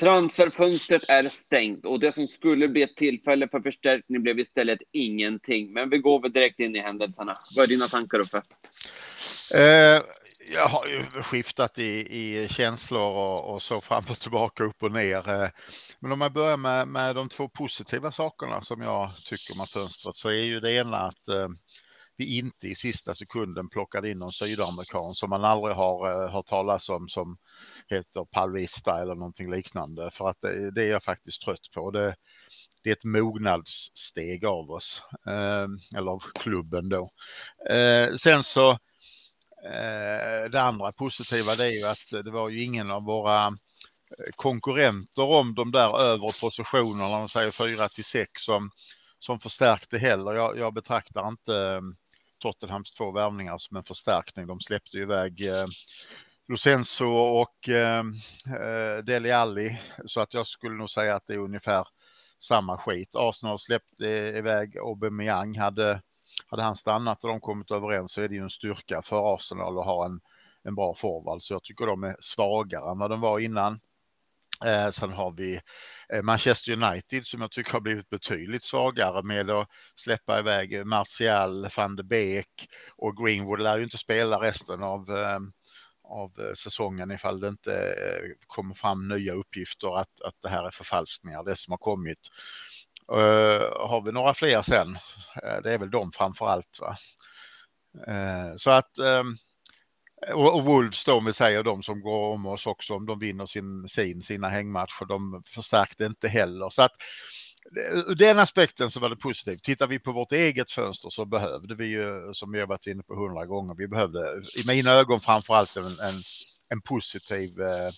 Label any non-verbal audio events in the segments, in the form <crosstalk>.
Transferfönstret är stängt och det som skulle bli ett tillfälle för förstärkning blev istället ingenting. Men vi går väl direkt in i händelserna. Vad är dina tankar Uffe? Eh, jag har ju skiftat i, i känslor och, och, så fram och tillbaka, upp och ner. Eh, men om man börjar med, med de två positiva sakerna som jag tycker om fönstret så är ju det ena att eh, vi inte i sista sekunden plockade in någon sydamerikan som man aldrig har eh, hört talas om som heter Palvista eller någonting liknande för att det, det är jag faktiskt trött på. Det, det är ett mognadssteg av oss, eh, eller av klubben då. Eh, sen så eh, det andra positiva det är ju att det var ju ingen av våra eh, konkurrenter om de där övre positionerna, om man säger 4 till 6 som, som förstärkte heller. Jag, jag betraktar inte eh, Tottenhams två värvningar som en förstärkning. De släppte ju iväg eh, Lucenzo och eh, eh, Deli Alli. Så att jag skulle nog säga att det är ungefär samma skit. Arsenal släppte eh, iväg Aubameyang. Hade, hade han stannat och de kommit överens så är det ju en styrka för Arsenal att ha en, en bra forward. Så jag tycker de är svagare än vad de var innan. Eh, sen har vi eh, Manchester United som jag tycker har blivit betydligt svagare med att släppa iväg Martial, van de Beek och Greenwood lär ju inte spela resten av eh, av eh, säsongen ifall det inte eh, kommer fram nya uppgifter att, att det här är förfalskningar, det som har kommit. Uh, har vi några fler sen? Uh, det är väl de framför allt. Va? Uh, så att och, och Wolves då, om vi säger de som går om oss också, om de vinner sin, sin, sina hängmatcher, de förstärkte inte heller. Så att ur den aspekten så var det positivt. Tittar vi på vårt eget fönster så behövde vi ju, som jag varit inne på hundra gånger, vi behövde i mina ögon framförallt en, en, en positiv eh,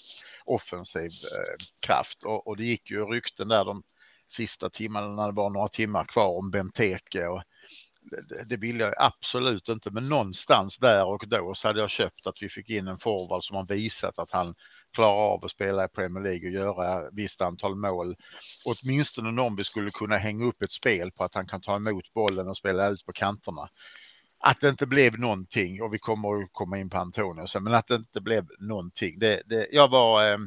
offensiv eh, kraft och, och, det gick ju rykten där de sista timmarna när det var några timmar kvar om Benteke och det, vill jag absolut inte, men någonstans där och då så hade jag köpt att vi fick in en forward som har visat att han klarar av att spela i Premier League och göra visst antal mål. Åtminstone någon vi skulle kunna hänga upp ett spel på att han kan ta emot bollen och spela ut på kanterna. Att det inte blev någonting och vi kommer att komma in på Antonio men att det inte blev någonting. Det, det, jag var, eh,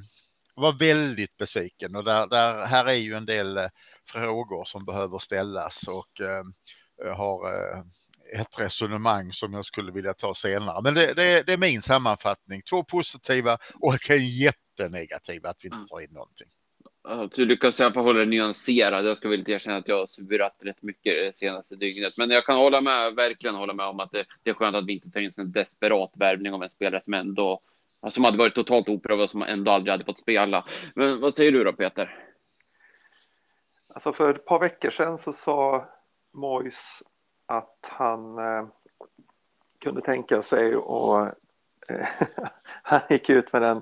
var väldigt besviken och där, där, här är ju en del eh, frågor som behöver ställas och eh, har eh, ett resonemang som jag skulle vilja ta senare. Men det, det, det är min sammanfattning. Två positiva och en jättenegativ att vi inte mm. tar in någonting. Du lyckas i alla fall hålla det nyanserad. Jag ska väl erkänna att jag har svurat rätt mycket det senaste dygnet, men jag kan hålla med, verkligen hålla med om att det, det är skönt att vi inte tar in en desperat värvning av en spelare som ändå som hade varit totalt oprövad och som ändå aldrig hade fått spela. Men vad säger du då Peter? Alltså för ett par veckor sedan så sa Mois att han eh, kunde tänka sig och eh, <laughs> han gick ut med den,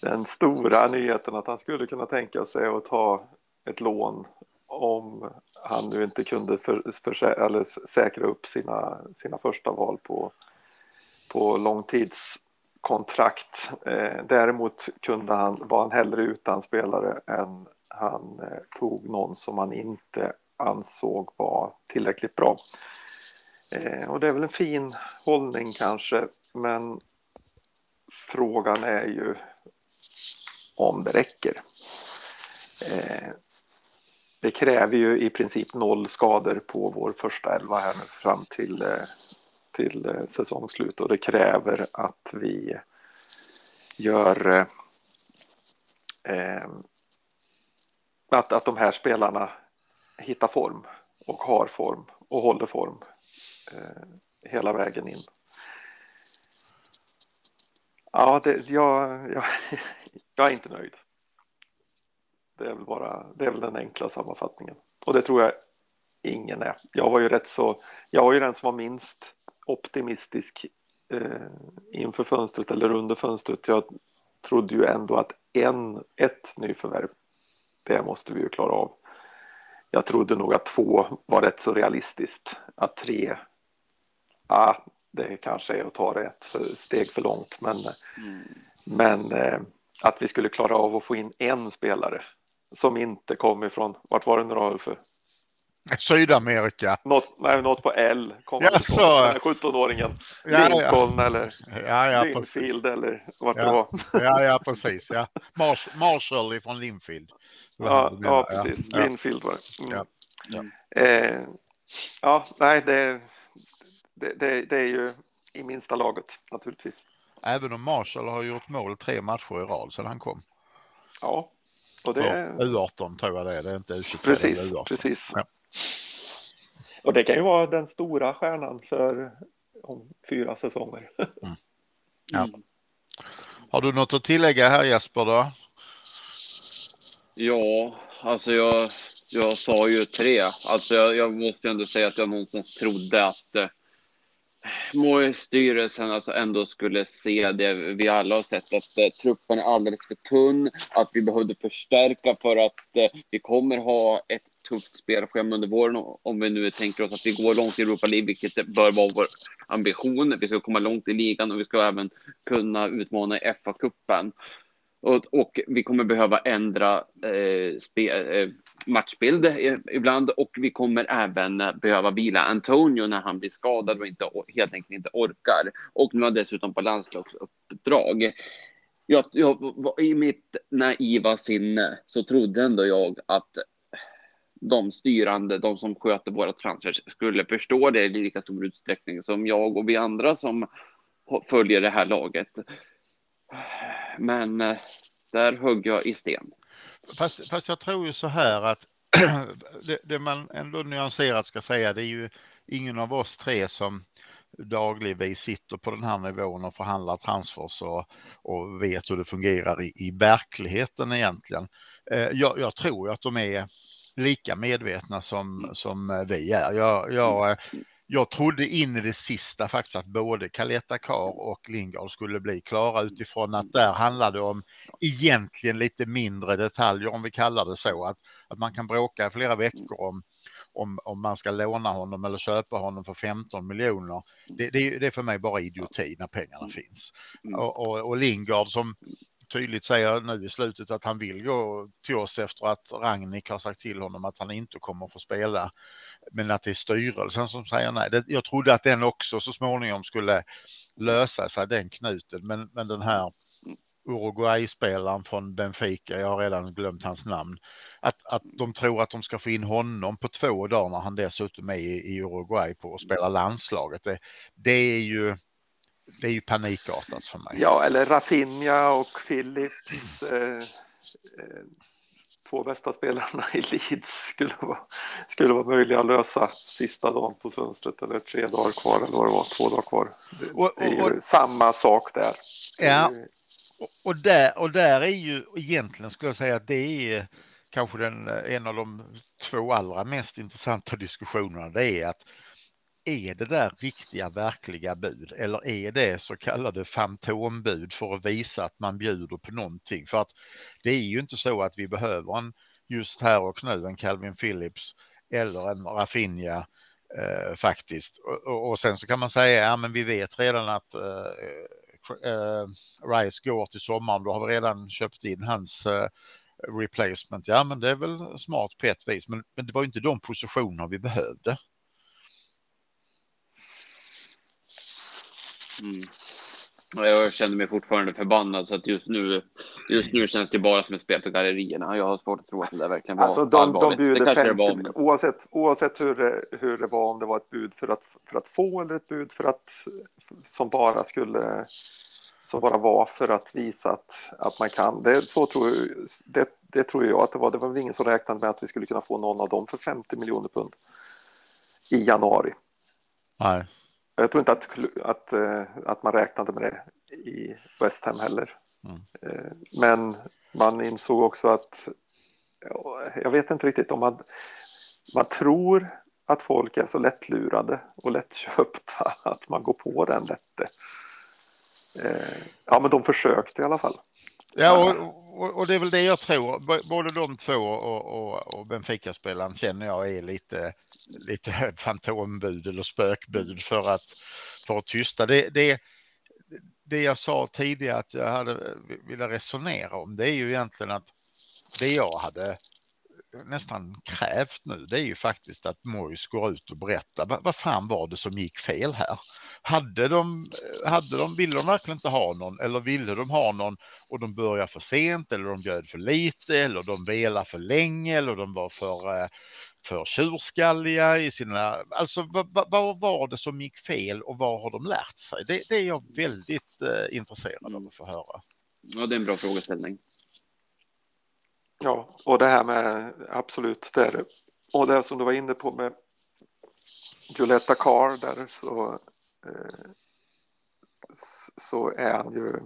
den stora nyheten att han skulle kunna tänka sig att ta ett lån om han nu inte kunde för, för, eller säkra upp sina, sina första val på, på långtidskontrakt. Eh, däremot kunde han, var han hellre utan spelare än han eh, tog någon som han inte ansåg var tillräckligt bra. Eh, och det är väl en fin hållning kanske, men frågan är ju om det räcker. Eh, det kräver ju i princip noll skador på vår första elva här nu fram till, eh, till eh, säsongslut och det kräver att vi gör eh, eh att, att de här spelarna hittar form och har form och håller form eh, hela vägen in. Ja, det, jag, jag, <laughs> jag är inte nöjd. Det är väl bara det är väl den enkla sammanfattningen och det tror jag ingen är. Jag var ju rätt så. Jag var ju den som var minst optimistisk eh, inför fönstret eller under fönstret. Jag trodde ju ändå att en ett nyförvärv. Det måste vi ju klara av. Jag trodde nog att två var rätt så realistiskt. Att tre ah, det kanske är att ta det ett steg för långt. Men, mm. men eh, att vi skulle klara av att få in en spelare som inte kom ifrån, vart var det nu då Ulf? Sydamerika. Något, nej, något på L. Kommer Ja, ja, så. 17-åringen. Ja, ja. Lincoln eller Ja, ja, precis. Linfield eller vart det Ja. var. Ja, ja, precis. Ja. Mars Marshall ifrån Linfield. Ja, ja precis. Ja. Linfield var det. Mm. Ja. Ja. Eh, ja, nej, det, det, det, det är ju i minsta laget naturligtvis. Även om Marshall har gjort mål tre matcher i rad sedan han kom. Ja, och det, För U18 tror jag det är. Det är inte U23. det precis, är U18. precis. Ja. Och det kan ju vara den stora stjärnan för om fyra säsonger. <laughs> Ja. Mm. Har du något att tillägga här Jesper då? Ja, alltså jag, jag sa ju tre. Alltså jag, jag måste ändå säga att jag någonstans trodde att eh, styrelsen alltså ändå skulle se det vi alla har sett, att eh, truppen är alldeles för tunn, att vi behövde förstärka för att eh, vi kommer ha ett tufft spelschema under våren om- vi nu tänker oss att vi går långt i Europa League, vilket bör vara vår ambition. Vi ska komma långt i ligan och vi ska även kunna utmana i FA-cupen. Och, och vi kommer behöva ändra eh, spe, eh, matchbild ibland och vi kommer även behöva vila Antonio när han blir skadad och inte, helt enkelt inte orkar. Och nu har han dessutom på landslagsuppdrag. Jag, jag, I mitt naiva sinne så trodde ändå jag att de styrande, de som sköter våra transfers, skulle förstå det i lika stor utsträckning som jag och vi andra som följer det här laget. Men eh, där högg jag i sten. Fast, fast jag tror ju så här att <clears throat> det, det man ändå nyanserat ska säga, det är ju ingen av oss tre som dagligvis sitter på den här nivån och förhandlar transfers och, och vet hur det fungerar i, i verkligheten egentligen. Eh, jag, jag tror ju att de är lika medvetna som, som eh, vi är. Jag, jag, eh, jag trodde in i det sista faktiskt att både Kaleta Kar och Lingard skulle bli klara utifrån att där handlade det om egentligen lite mindre detaljer om vi kallar det så. Att, att man kan bråka i flera veckor om, om, om man ska låna honom eller köpa honom för 15 miljoner. Det, det, är- det är för mig bara idioti när pengarna finns. Mm. Och, och, och Lingard som tydligt säger nu i slutet att han vill gå till oss efter att Ragnik har sagt till honom att han inte kommer få spela. Men att det är styrelsen som säger nej. Det, jag trodde att den också så småningom skulle lösa sig, den knuten. Men, men den här Uruguay-spelaren från Benfica, jag har redan glömt hans namn, att, att de tror att de ska få in honom på två dagar när han dessutom är i, i Uruguay på att spela landslaget. Det, det är ju det är ju panikartat för mig. Ja, eller Rafinha och Philips. Eh, eh, två bästa spelarna i Leeds skulle vara, skulle vara möjliga att lösa sista dagen på fönstret eller tre dagar kvar eller vad det var, två dagar kvar. Och- ju och- samma sak där. Ja. Ju- Och- Och där, och där är ju egentligen skulle jag säga att det är kanske den, en av de två allra mest intressanta diskussionerna. Det är att är det där riktiga verkliga bud eller är det så kallade fantombud för att visa att man bjuder på någonting? För att det är ju inte så att vi behöver en just här och nu en Calvin Phillips eller en Rafinha eh, faktiskt. Och, och, och sen så kan man säga, ja men vi vet redan att eh, eh, eh Rice går till sommaren, då har vi redan köpt in hans eh, replacement. Ja, men det är väl smart på ett vis, men, men det var ju inte de positioner vi behövde. Mm. Jag känner mig fortfarande förbannad så att just nu, just nu känns det bara som ett spel för gallerierna. Jag har svårt att tro att det där verkligen var Alltså de, de allvarligt. det bjuder kanske 50, det var, oavsett, oavsett hur, det, hur det var, om det var ett bud för att, för att få eller ett bud för att, som bara skulle, som bara var för att visa att, att man kan. Det, så tror, jag- det, det tror jag att det var. Det var väl ingen som räknade med att vi skulle kunna få någon av dem för 50 miljoner pund i januari. Nej. Jag tror inte att, att, eh, att man räknade med det i West Ham heller. Mm. Eh, Men man insåg också att, ja, jag vet inte riktigt om man, man tror att folk är så lättlurade och lättköpta <laughs> att man går på den lätte. Eh, Ja, men de försökte i alla fall. Ja, och, och, och det är väl det jag tror. Både de två och, och, och Benfica-spelaren känner jag är lite, lite <laughs> fantombud eller spökbud för att, för att tysta. Det, det, det jag sa tidigare att jag hade eh, velat resonera om, det är ju egentligen att det jag hade nästan krävt nu, det är ju faktiskt att Mois går ut och berättar vad, vad fan var det som gick fel här? Hade de, hade de, ville de verkligen inte ha någon eller ville de ha någon och de började för sent eller de bjöd för lite eller de velade för länge eller de var för, eh, för tjurskalliga i sina, alltså vad, vad var det som gick fel och vad har de lärt sig? Det, det är jag väldigt eh, intresserad av att få höra. Ja, det är en bra frågeställning. Ja, och det här med absolut det är det. Och det som du var inne på med Violetta Carr där så eh, så är han ju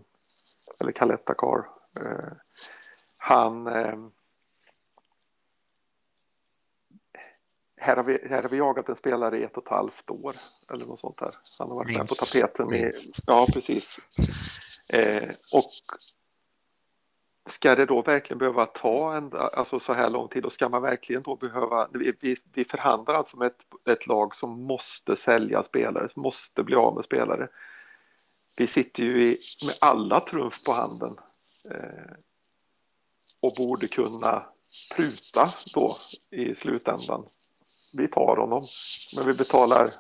eller Caletta Carr eh, han eh, här har, vi, här har vi jagat en spelare i ett och ett halvt år eller något sånt där. Han har varit minst, med på tapeten. I, ja, precis. Eh, och ska det då verkligen behöva ta en, alltså så här lång tid och ska man verkligen då behöva, vi, vi, förhandlar alltså med ett, ett, lag som måste sälja spelare, som måste bli av med spelare. Vi sitter ju i, med alla trumf på handen eh, och borde kunna pruta då i slutändan. Vi tar honom, men vi betalar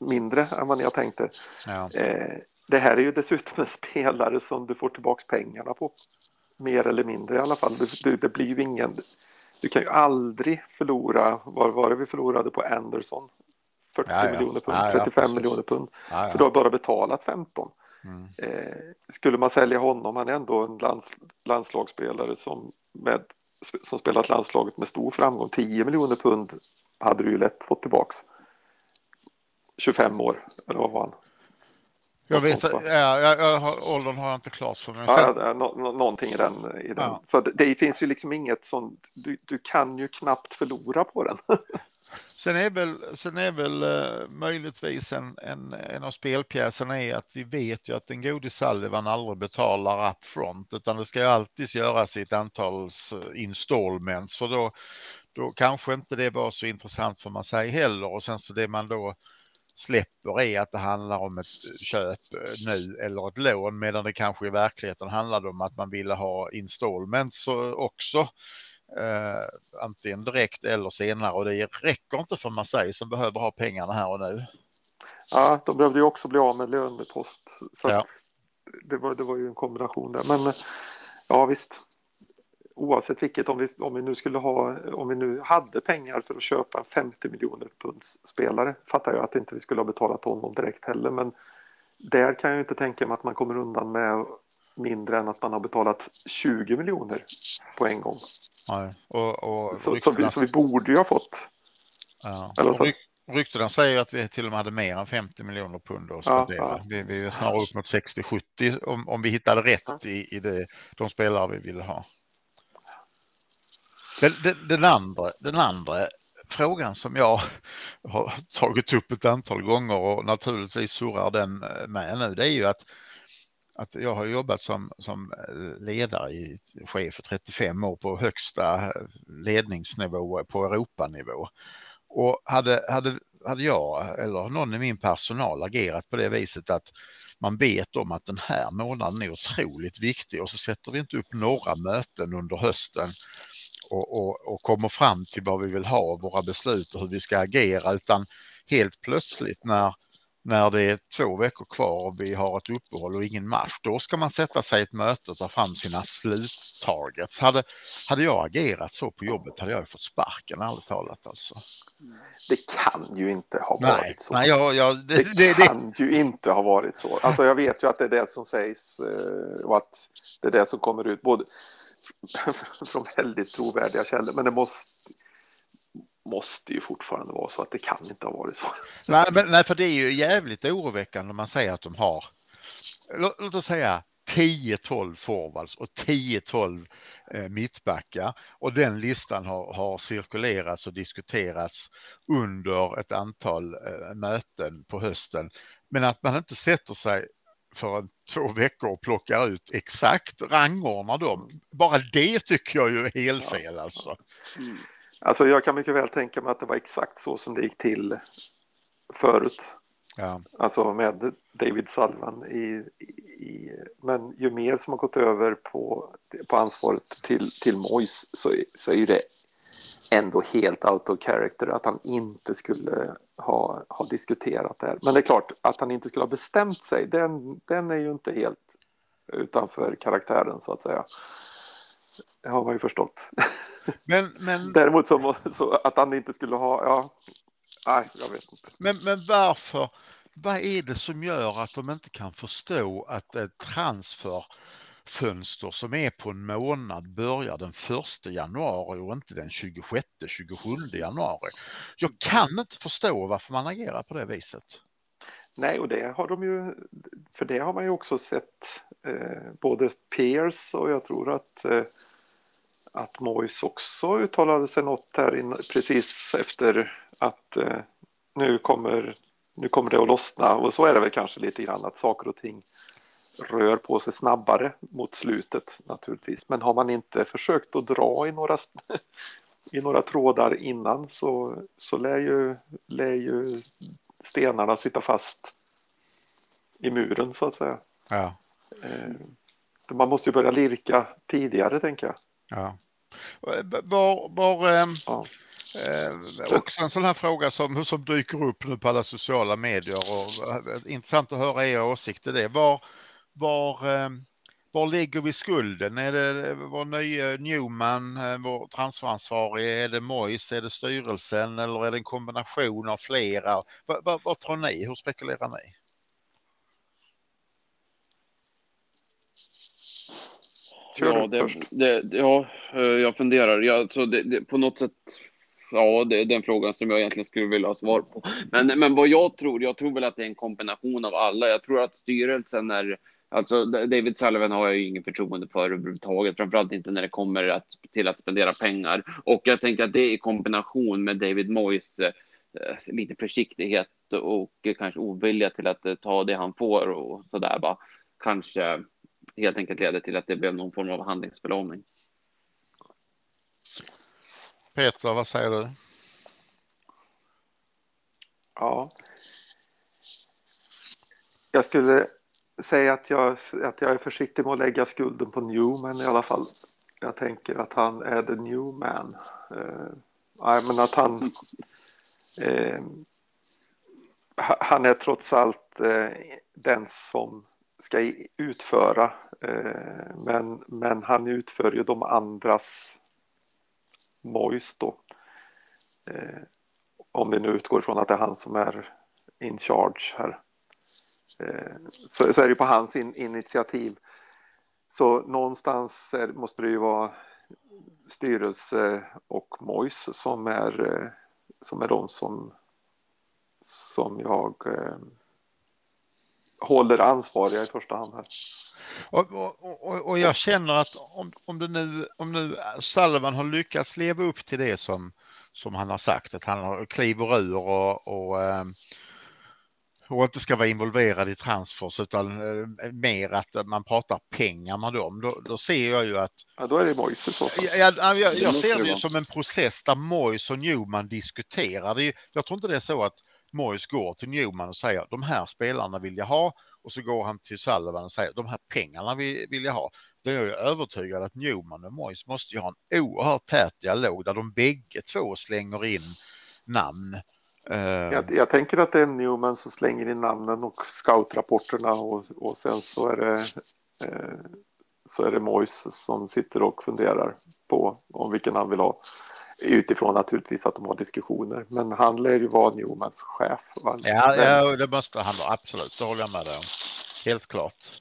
mindre än vad ni har tänkt er. Ja. Eh, det här är ju dessutom en spelare som du får tillbaks pengarna på. Mer eller mindre i alla fall. Det, det blir ju ingen... Du kan ju aldrig förlora, vad var det vi förlorade på Anderson? 40 ja, ja. miljoner pund, 35 miljoner pund. För du har bara betalat 15. Mm. Eh, skulle man sälja honom, han är ändå en lands, landslagsspelare som, med, som spelat landslaget med stor framgång. 10 miljoner pund hade du ju lätt fått tillbaks. 25 år, eller vad var han? Jag vet ja, jag, jag, åldern har jag inte klart för mig. Ja, ja, no, någonting i den. I den. Ja. Så det, det, finns ju liksom inget som, du, du kan ju knappt förlora på den. <laughs> sen är väl, sen är väl uh, möjligtvis en, en, en av spelpjäserna är att vi vet ju att en gode Sullivan aldrig betalar upfront utan det ska ju alltid göras i ett antal installments och då, då kanske inte det var så intressant för man säger heller och sen så det man då släpper är att det handlar om ett köp eh, nu eller ett lån medan det kanske i verkligheten handlade om att man ville ha installments också. Eh, antingen direkt eller senare och det räcker inte för Marseille som behöver ha pengarna här och nu. Ja, de behövde ju också bli av med lönepost. Så ja. det, var, det var ju en kombination där. Men ja, visst oavsett vilket, om vi, om vi nu skulle ha, om vi nu hade pengar för att köpa en 50 miljoner punds spelare, fattar jag att inte vi skulle ha betalat honom direkt heller, men där kan jag inte tänka mig att man kommer undan med mindre än att man har betalat 20 miljoner på en gång. Ja, och, och så, så, vi, så, vi, borde ju ha fått. Ja. Eller så. Ryktena säger att vi till och med hade mer än 50 miljoner pund att spendera. Ja, ja. Vi, vi är snarare upp mot 60-70 om, om vi hittade rätt i, i det, de spelare vi ville ha. Den, den, den, andra, den andra frågan som jag har tagit upp ett antal gånger och naturligtvis surrar den med nu, det är ju att, att jag har jobbat som, som ledare i chef för 35 år på högsta ledningsnivå på Europanivå. Och hade, hade, hade jag eller någon i min personal agerat på det viset att man vet om att den här månaden är otroligt viktig och så sätter vi inte upp några möten under hösten och, och, och kommer fram till vad vi vill ha, våra beslut och hur vi ska agera, utan helt plötsligt när, när det är två veckor kvar och vi har ett uppehåll och ingen match, då ska man sätta sig i ett möte och ta fram sina sluttargets. Hade, hade jag agerat så på jobbet hade jag fått sparken, ärligt talat alltså. Det kan ju inte ha varit nej, så. Nej, jag, jag, det, det, det, kan ju inte ha varit så. Alltså jag vet ju att det är det som sägs eh, och att det är det som kommer ut. Både, <laughs> från väldigt trovärdiga källor. Men det måste, måste ju fortfarande vara så att det kan inte ha varit så. <laughs> Nej, men, nej för det är ju jävligt oroväckande om man säger att de har, låt, låt oss säga 10-12 forwards och 10-12 eh, mittbackar och den listan har, har cirkulerats och diskuterats under ett antal eh, möten på hösten. Men att man inte sätter sig för två veckor och plockar ut exakt, rangordnar dem. Bara det tycker jag ju är helt fel alltså. Mm. Alltså jag kan mycket väl tänka mig att det var exakt så som det gick till förut. Ja. Alltså med David Sullivan i, i, men ju mer som har gått över på, på ansvaret till, till Mois så, så är det ändå helt out of character att han inte skulle ha, ha diskuterat det här. Men det är klart att han inte skulle ha bestämt sig, den, den är ju inte helt utanför karaktären så att säga. Det har man ju förstått. <laughs> Men, men... Däremot så, så, att han inte skulle ha, ja, nej, jag vet inte. Men, men varför, vad är det som gör att de inte kan förstå att ett fönster som är på en månad börjar den 1 januari och inte den 26, 27 januari. Jag kan inte förstå varför man agerar på det viset. Nej, och det har de ju, för det har man ju också sett eh, både Peers och jag tror att eh, att Mois också uttalade sig något här in, precis efter att eh, nu, kommer, nu kommer det att lossna och så är det väl kanske lite grann att saker och ting rör på sig snabbare mot slutet naturligtvis. Men har man inte försökt att dra i några, <laughs> i några trådar innan så, så lär, ju, lär ju stenarna sitta fast i muren så att säga. Ja. Eh, man måste ju börja lirka tidigare tänker jag. Ja. Var, var eh, ja. eh, också en sån här fråga som, som dyker upp nu på alla sociala medier och eh, intressant att höra era åsikter det. Var, var, eh, var lägger vi skulden? Är det vår nya Newman, eh, vår transferansvarig, är det Mois, är det styrelsen eller är det en kombination av flera? Vad, vad, vad tror ni? Hur spekulerar ni? ja, det, det, ja, eh, jag funderar. Jag, så det, det, på något sätt, ja, det är den frågan som jag egentligen skulle vilja ha svar på. Men, men vad jag tror, jag tror väl att det är en kombination av alla. Jag tror att styrelsen är Alltså David Sullivan har jag ju ingen förtroende för överhuvudtaget, framförallt inte när det kommer att, till att spendera pengar. Och jag tänker att det i kombination med David Moyes eh, lite försiktighet och kanske ovilja till att eh, ta det han får och så där bara kanske helt enkelt leder till att det blev någon form av handlingsförlamning. Peter, vad säger du? Ja. Jag skulle säga att jag, att jag är försiktig med att lägga skulden på Newman i alla fall. Jag tänker att han är the new man. Uh, men att han <laughs> uh, han är trots allt uh, den som ska utföra. Eh, men, men han utför ju de andras mojs då. Eh, om vi nu utgår ifrån att det är han som är in charge här. Eh, så, så är det på hans in, initiativ. Så någonstans är, måste det ju vara styrelse och Mojs som är, eh, som är de som, som jag eh, håller ansvariga i första hand här. Och, och, och, jag känner att om, om, det nu, om nu Sullivan har lyckats leva upp till det som, som han har sagt, att han kliver ur och, och, och inte ska vara involverad i transfers utan eh, mer att man pratar pengar med dem, då, då ser jag ju att... Ja, då är det Moise i så fall. Jag, jag, jag, jag ser det ju som en process där Moise och Newman diskuterar. Det, jag tror inte det är så att Morris går till Newman och säger de här spelarna vill jag ha och så går han till Sullivan och säger de här pengarna vill, vill jag ha. Då är jag övertygad att Newman och Morris måste ju ha en oerhört tät dialog där de bägge två slänger in namn. Uh... Jag, jag, tänker att det är Newman som slänger in namnen och scoutrapporterna och, och sen så är det eh, så är det Mois som sitter och funderar på om vilken han vill ha. Utifrån naturligtvis att de har diskussioner. Men han lär ju vara Newmans chef. Ja, ja, det måste han vara. Absolut, det håller jag med dig om. Helt klart.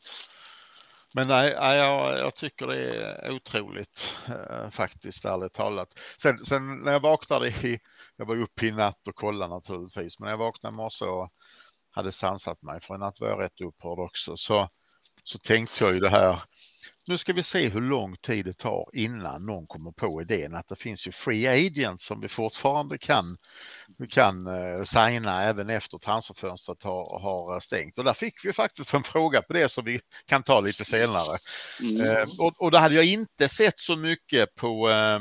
Men nej, jag, jag tycker det är otroligt eh, faktiskt, ärligt talat. Sen, sen, när jag vaknade i, jag var uppe i natt och kollade naturligtvis, men när jag vaknade i morse och hade sansat mig, för i natt var jag rätt upprörd också, så, så tänkte jag ju det här nu ska vi se hur lång tid det tar innan någon kommer på idén att det finns ju free agents som vi fortfarande kan, kan uh, signa även efter transferfönstret har, har stängt. Och där fick vi faktiskt en fråga på det som vi kan ta lite senare. Mm. Uh, och, och det hade jag inte sett så mycket på uh,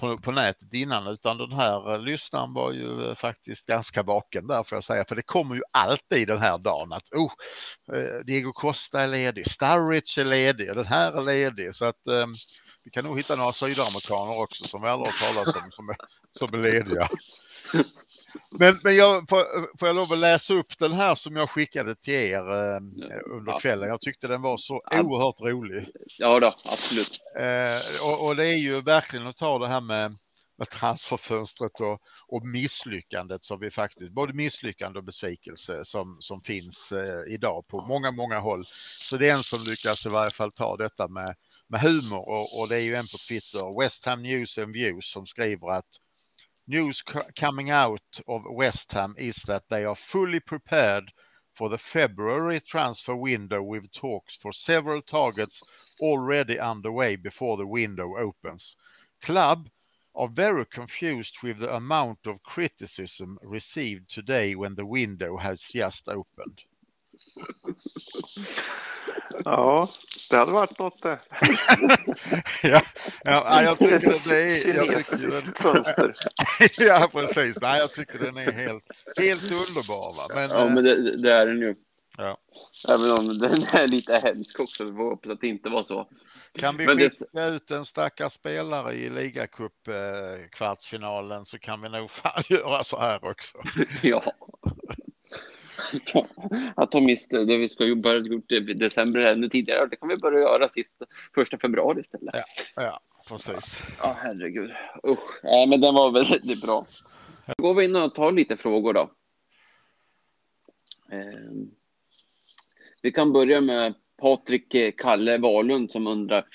på, på nätet innan utan den här eh, lyssnaren var ju eh, faktiskt ganska vaken där får jag säga. För det kommer ju alltid den här dagen att oh, eh, Diego Costa är ledig, Starrich är ledig och den här är ledig. Så att eh, vi kan nog hitta några sydamerikaner också som vi aldrig har talat om som är, som är lediga. Men, men jag, får, får jag lov att läsa upp den här som jag skickade till er eh, under kvällen. Jag tyckte den var så ja. oerhört rolig. Ja, då, absolut. Eh, och, och, det är ju verkligen att ta det här med, med transferfönstret och, och misslyckandet som vi faktiskt, både misslyckande och besvikelse som, som finns eh, idag på många, många håll. Så det är en som lyckas i varje fall ta detta med, med humor och, och det är ju en på Twitter, West Ham News and Views som skriver att news coming out of West Ham is that they are fully prepared for the February transfer window with talks for several targets already underway before the window opens. Club are very confused with the amount of criticism received today when the window has just opened. Ja, det hade varit något det. ja, ja, jag tycker det är... Jag tycker den, fönster. <laughs> ja, precis. Nej, jag tycker den är helt, helt underbar. Va? Men, ja, men det, det är den ju. Ja. Även om den är lite hemsk också. Vi hoppas att det inte var så. Kan vi men skicka det... ut en stackars spelare i ligacup eh, kvartsfinalen så kan vi nog fan <laughs> göra så här också. ja. <laughs> att de miste det vi ska ju börja gjort i december ännu tidigare. Det kan vi börja göra sist första februari istället. Ja, ja precis. Ja, herregud. Usch. Nej, men den var väldigt bra. Då går vi in och tar lite frågor då. Eh, vi kan börja med Patrik Kalle Wahlund som undrar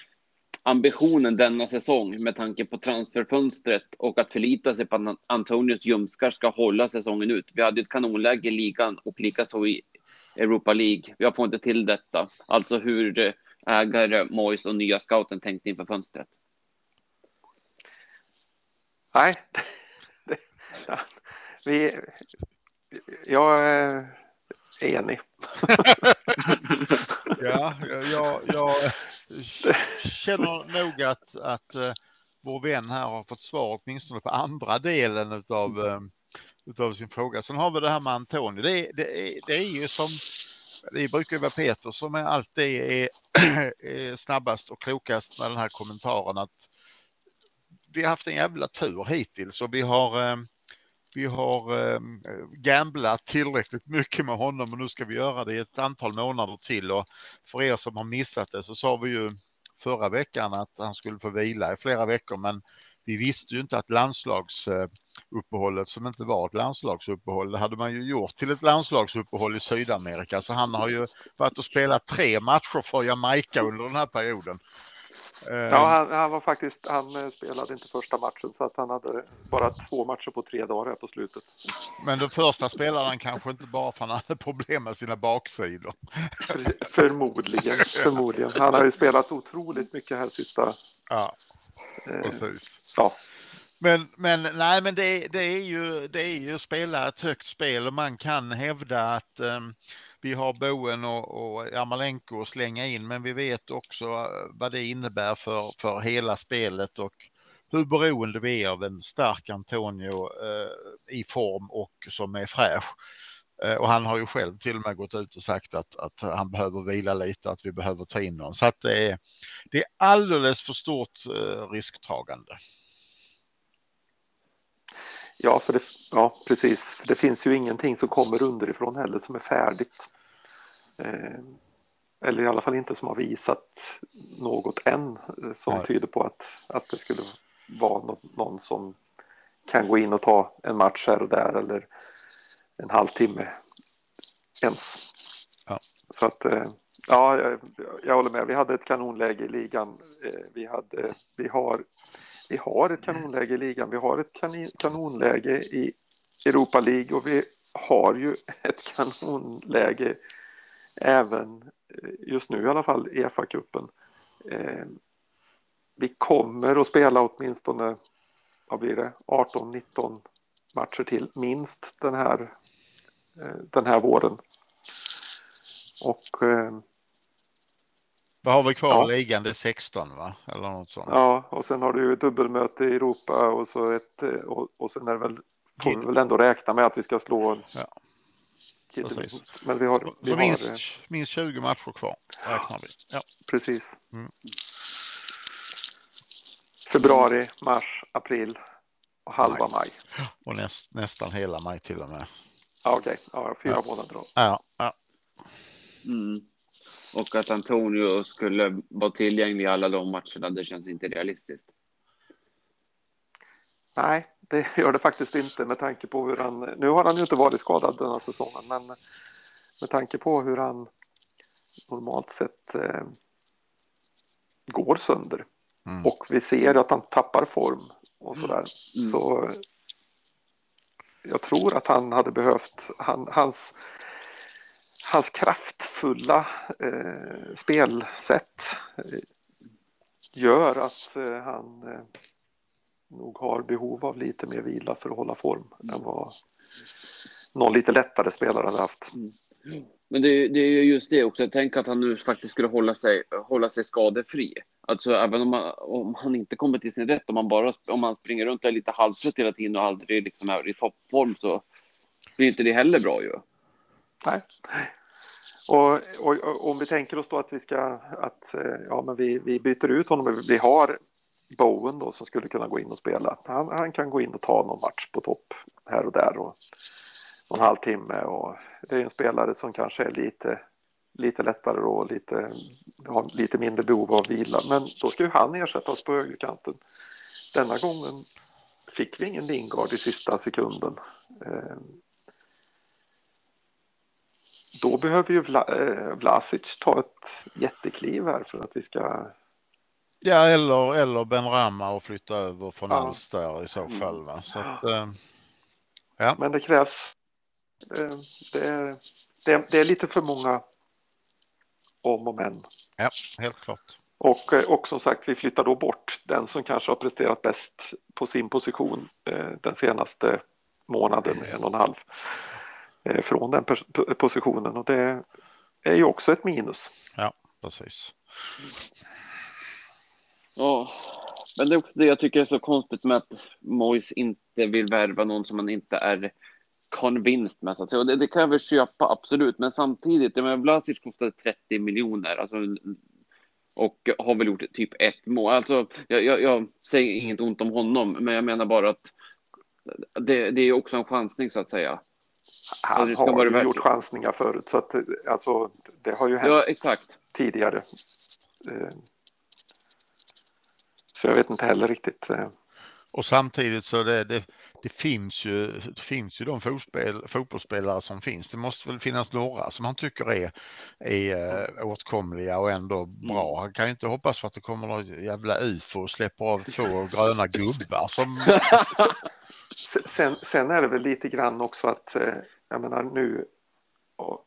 ambitionen denna säsong med tanke på transferfönstret och att förlita sig på att Antonius ljumskar ska hålla säsongen ut. Vi hade ett kanonläge i ligan och likaså i Europa League. Jag får inte till detta. Alltså hur eh, ägare, Mois och nya scouten tänkte inför fönstret. Nej, <laughs> vi, jag eh, enig. <laughs> ja, jag, jag känner nog att, att uh, vår vän här har fått svar åtminstone på andra delen av uh, utav sin fråga. Sen har vi det här med Antonio. Det, det, är, det är ju som det brukar vara Peter som är alltid är, <clears throat> är snabbast och klokast med den här kommentaren att vi har haft en jävla tur hittills och vi har uh, vi har eh, gamblat tillräckligt mycket med honom och nu ska vi göra det i ett antal månader till och för er som har missat det så sa vi ju förra veckan att han skulle få vila i flera veckor men vi visste ju inte att landslagsuppehållet som inte var ett landslagsuppehåll, det hade man ju gjort till ett landslagsuppehåll i Sydamerika. Så han har ju varit och spelat tre matcher för Jamaica under den här perioden. Ja, han, han, var faktiskt, han eh, spelade inte första matchen så att han hade bara två matcher på tre dagar här på slutet. Men den första spelade han kanske inte bara för att han hade problem med sina baksidor. förmodligen, förmodligen. Han har ju spelat otroligt mycket här sista. Ja, eh, precis. Ja. Men, men nej, men det, det, är ju, det är ju att spela ett högt spel och man kan hävda att um, vi har Boen och, och Amalenko att slänga in, men vi vet också eh, vad det innebär för, för hela spelet och hur beroende vi är av en stark Antonio eh, i form och som är fräsch. Eh, och han har ju själv till och med gått ut och sagt att, att han behöver vila lite, att vi behöver ta in honom. Så att det är, det är alldeles för stort eh, risktagande. Ja, för det, ja, precis. För det finns ju ingenting som kommer underifrån heller som är färdigt. Eh, eller i alla fall inte som har visat något än eh, som Nej. tyder på att, att det skulle vara någon, som kan gå in och ta en match här och där eller en halvtimme ens. Ja. Så att eh, ja, jag, jag håller med. Vi hade ett kanonläge i ligan. Vi, hade, vi, har, vi har ett kanonläge i ligan. Vi har ett kanonläge i Europa League och vi har ju ett kanonläge även eh, just nu i alla fall Efa-cupen. Eh, vi kommer att spela åtminstone, vad blir det, 18-19 matcher till minst den här, eh, den här våren. Och Vad har vi kvar ja. ligan? Det är 16 va? Eller något sånt. Ja, och sen har du ju dubbelmöte i Europa och så ett och, och sen är det väl får vi väl ändå räkna med att vi ska slå ja. Precis. Men vi har, vi så har minst, minst 20 matcher kvar räknar vi. Ja. Precis. Mm. Februari, mars, april och halva maj. maj. Och näst, nästan hela maj till och med. Ja, Okej, okay. ja, fyra ja. månader då. Ja, ja. Mm. Och att Antonio skulle vara tillgänglig i alla de matcherna, det känns inte realistiskt. Nej, det gör det faktiskt inte med tanke på hur han, nu har han ju inte varit skadad den här säsongen, men med tanke på hur han normalt sett eh, går sönder mm. och vi ser att han tappar form och sådär. Mm. Så jag tror att han hade behövt, han, hans, hans kraftfulla eh, spelsätt eh, gör att eh, han eh, nog har behov av lite mer vila för att hålla form mm. än vad någon lite lättare spelare hade haft. Mm. Men det, det, är just det också. Tänk att han nu faktiskt skulle hålla sig, hålla sig skadefri. Alltså även om, man, om han inte kommer till sin rätt, om man bara om man springer runt där lite halvtrött hela tiden och aldrig liksom är i toppform så blir inte det heller bra ju. Nej. Och, och, och, om vi tänker oss då att vi ska att eh, ja, men vi, vi byter ut honom. Vi har Bowen då som skulle kunna gå in och spela. Han, han kan gå in och ta någon match på topp här och där och någon halvtimme och det är en spelare som kanske är lite lite lättare och lite, har lite mindre behov av vila. Men då ska ju han ersättas på högerkanten. Denna gången fick vi ingen Lingard i sista sekunden. Eh, då behöver ju Vla, eh, Vlasic ta ett jättekliv här för att vi ska Ja, eller, eller Ben Rama och flytta över från ja. Där i så mm. fall. Va? Så att, eh, ja. Men det krävs. Eh, det, är, det, är, lite för många om och men. Ja, helt klart. Och, eh, och som sagt, vi flyttar då bort den som kanske har presterat bäst på sin position eh, den senaste månaden, en och en halv, eh, från den positionen. Och det är ju också ett minus. Ja, precis. Ja, men det är också det jag tycker är så konstigt med att Mois inte vill värva någon som man inte är convinced med. Så att säga. Och det, det, kan jag väl köpa, absolut. Men samtidigt, men Vlasic kostade 30 miljoner. Alltså, och har väl gjort typ ett mål. Alltså, jag, jag, jag, säger inget ont om honom, men jag menar bara att det, det är också en chansning så att säga. Han har ju gjort chansningar förut, så att alltså, det har ju hänt ja, exakt. tidigare. Eh, så jag vet inte heller riktigt. Eh. Och samtidigt så det, det, det finns ju, det finns ju de fotboll, fotbollsspelare som finns. Det måste väl finnas några som han tycker är, är äh, åtkomliga och ändå bra. Mm. Han kan ju inte hoppas på att det kommer något jävla ufo och släpper av två <laughs> gröna gubbar som... sen, sen är det väl lite grann också att, eh, jag menar nu,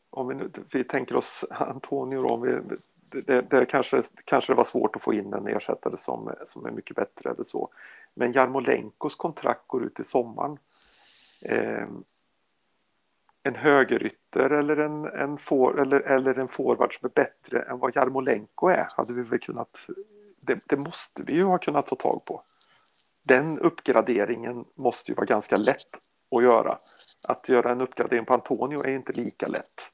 om vi, nu, vi tänker oss Antonio då, om vi det, det, kanske, kanske det var svårt att få in en ersättare som, som är mycket bättre eller så. Men Jarmolenkos kontrakt går ut i sommaren. Eh, en högerytter eller en, en, for, eller, eller en forward som är bättre än vad Jarmolenko är hade vi väl kunnat, det, det måste vi ju ha kunnat ta tag på. Den uppgraderingen måste ju vara ganska lätt att göra. Att göra en uppgradering på Antonio är inte lika lätt.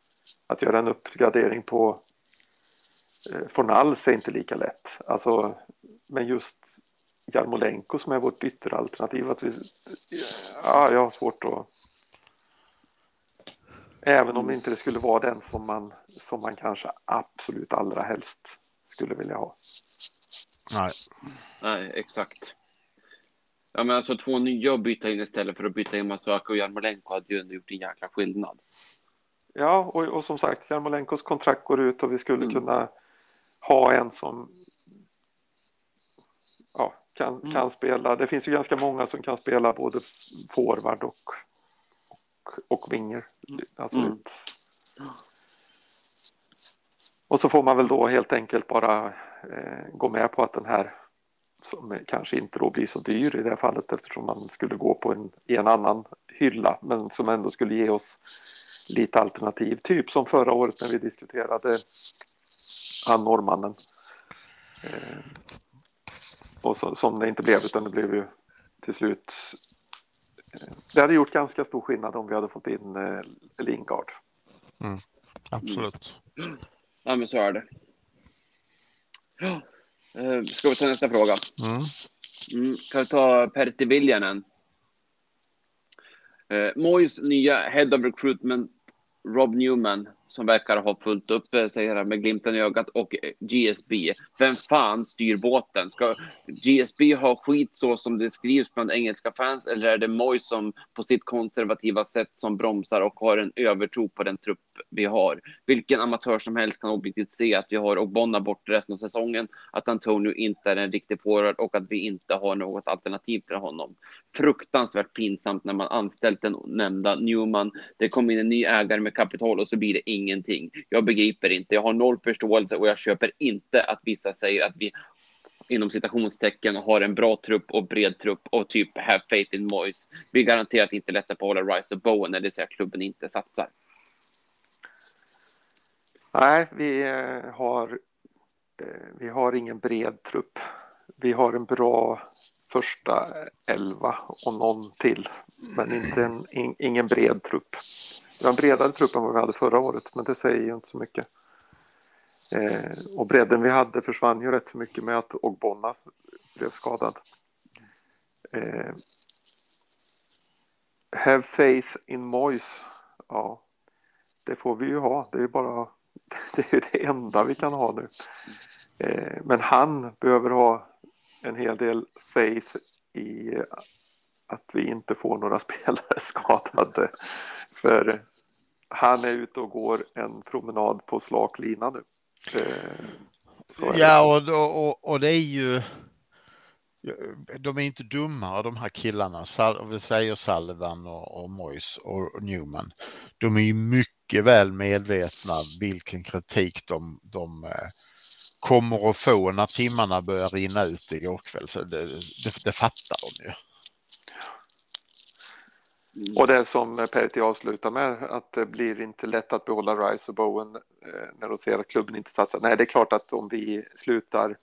Att göra en uppgradering på Fornals är inte lika lätt. Alltså, men just Jarmolenko som är vårt ytteralternativ. Att vi, ja, jag har svårt att... Även om det inte skulle vara den som man, som man kanske absolut allra helst skulle vilja ha. Nej. Nej, exakt. Ja, men alltså två nya att byta in istället för att byta in Masaka och Jarmolenko hade ju ändå gjort en jäkla skillnad. Ja, och, och som sagt, Jarmolenkos kontrakt går ut och vi skulle mm. kunna ha en som ja, kan, mm. kan spela. Det finns ju ganska många som kan spela både forward och, och, och winger. Alltså mm. Och så får man väl då helt enkelt bara eh, gå med på att den här som kanske inte då blir så dyr i det här fallet eftersom man skulle gå på en, i en annan hylla men som ändå skulle ge oss lite alternativ. Typ som förra året när vi diskuterade han norrmannen Eh, och så, som det inte blev, utan det blev ju till slut. Eh, det hade gjort ganska stor skillnad om vi hade fått in eh, Lingard. Mm, absolut. Mm. Ja, men så är det. Ja. Eh, ska vi ta nästa fråga? Mm. Mm. Kan vi ta Pertti Viljanen? Eh, Mois nya Head of Recruitment, Rob Newman, som verkar ha fullt upp, eh, sig här med glimten i ögat, och eh, GSB. Vem fan styr båten? Ska GSB ha skit så som det skrivs bland engelska fans eller är det Moy som på sitt konservativa sätt som bromsar och har en övertro på den trupp vi har? Vilken amatör som helst kan objektivt se att vi har Ogbonna bort resten av säsongen, att Antonio inte är en riktig forward och att vi inte har något alternativ till honom. Fruktansvärt pinsamt när man anställt den nämnda Newman. Det kom in en ny ägare med kapital och så blir det ingenting. Jag begriper inte. Jag har noll förståelse och jag köper inte att vissa säger att vi inom citationstecken har en bra trupp och bred trupp och typ have faith in Moise. Vi garanterat inte lättar på att hålla Rice och Bowen när det säger att klubben inte satsar. Nej, vi eh, har, eh, vi har ingen bred trupp. Vi har en bra första elva och någon till, men inte en, in, ingen bred trupp. Vi har en bredare trupp än vad vi hade förra året, men det säger ju inte så mycket. Eh, och bredden vi hade försvann ju rätt så mycket med att Ogbonna blev skadad. Eh, have faith in Moise. Ja, det får vi ju ha. Det är ju bara <laughs> det, är det enda vi kan ha nu. Eh, men han behöver ha en hel del faith i att vi inte får några <laughs> spelare skadade. För han är ute och går en promenad på slak lina nu. Eh, ja, och, och, och det är ju de är inte dumma de här killarna, vi säger Salvan och, och Moyes och Newman. De är ju mycket väl medvetna vilken kritik de, de eh, kommer att få när timmarna börjar rinna ut igår kväll. Så det, det, det fattar de ju. Mm. Och det som Pertti avslutar med, att det blir inte lätt att behålla Rice och Bowen eh, när de ser att klubben inte satsar. Nej, det är klart att om vi slutar,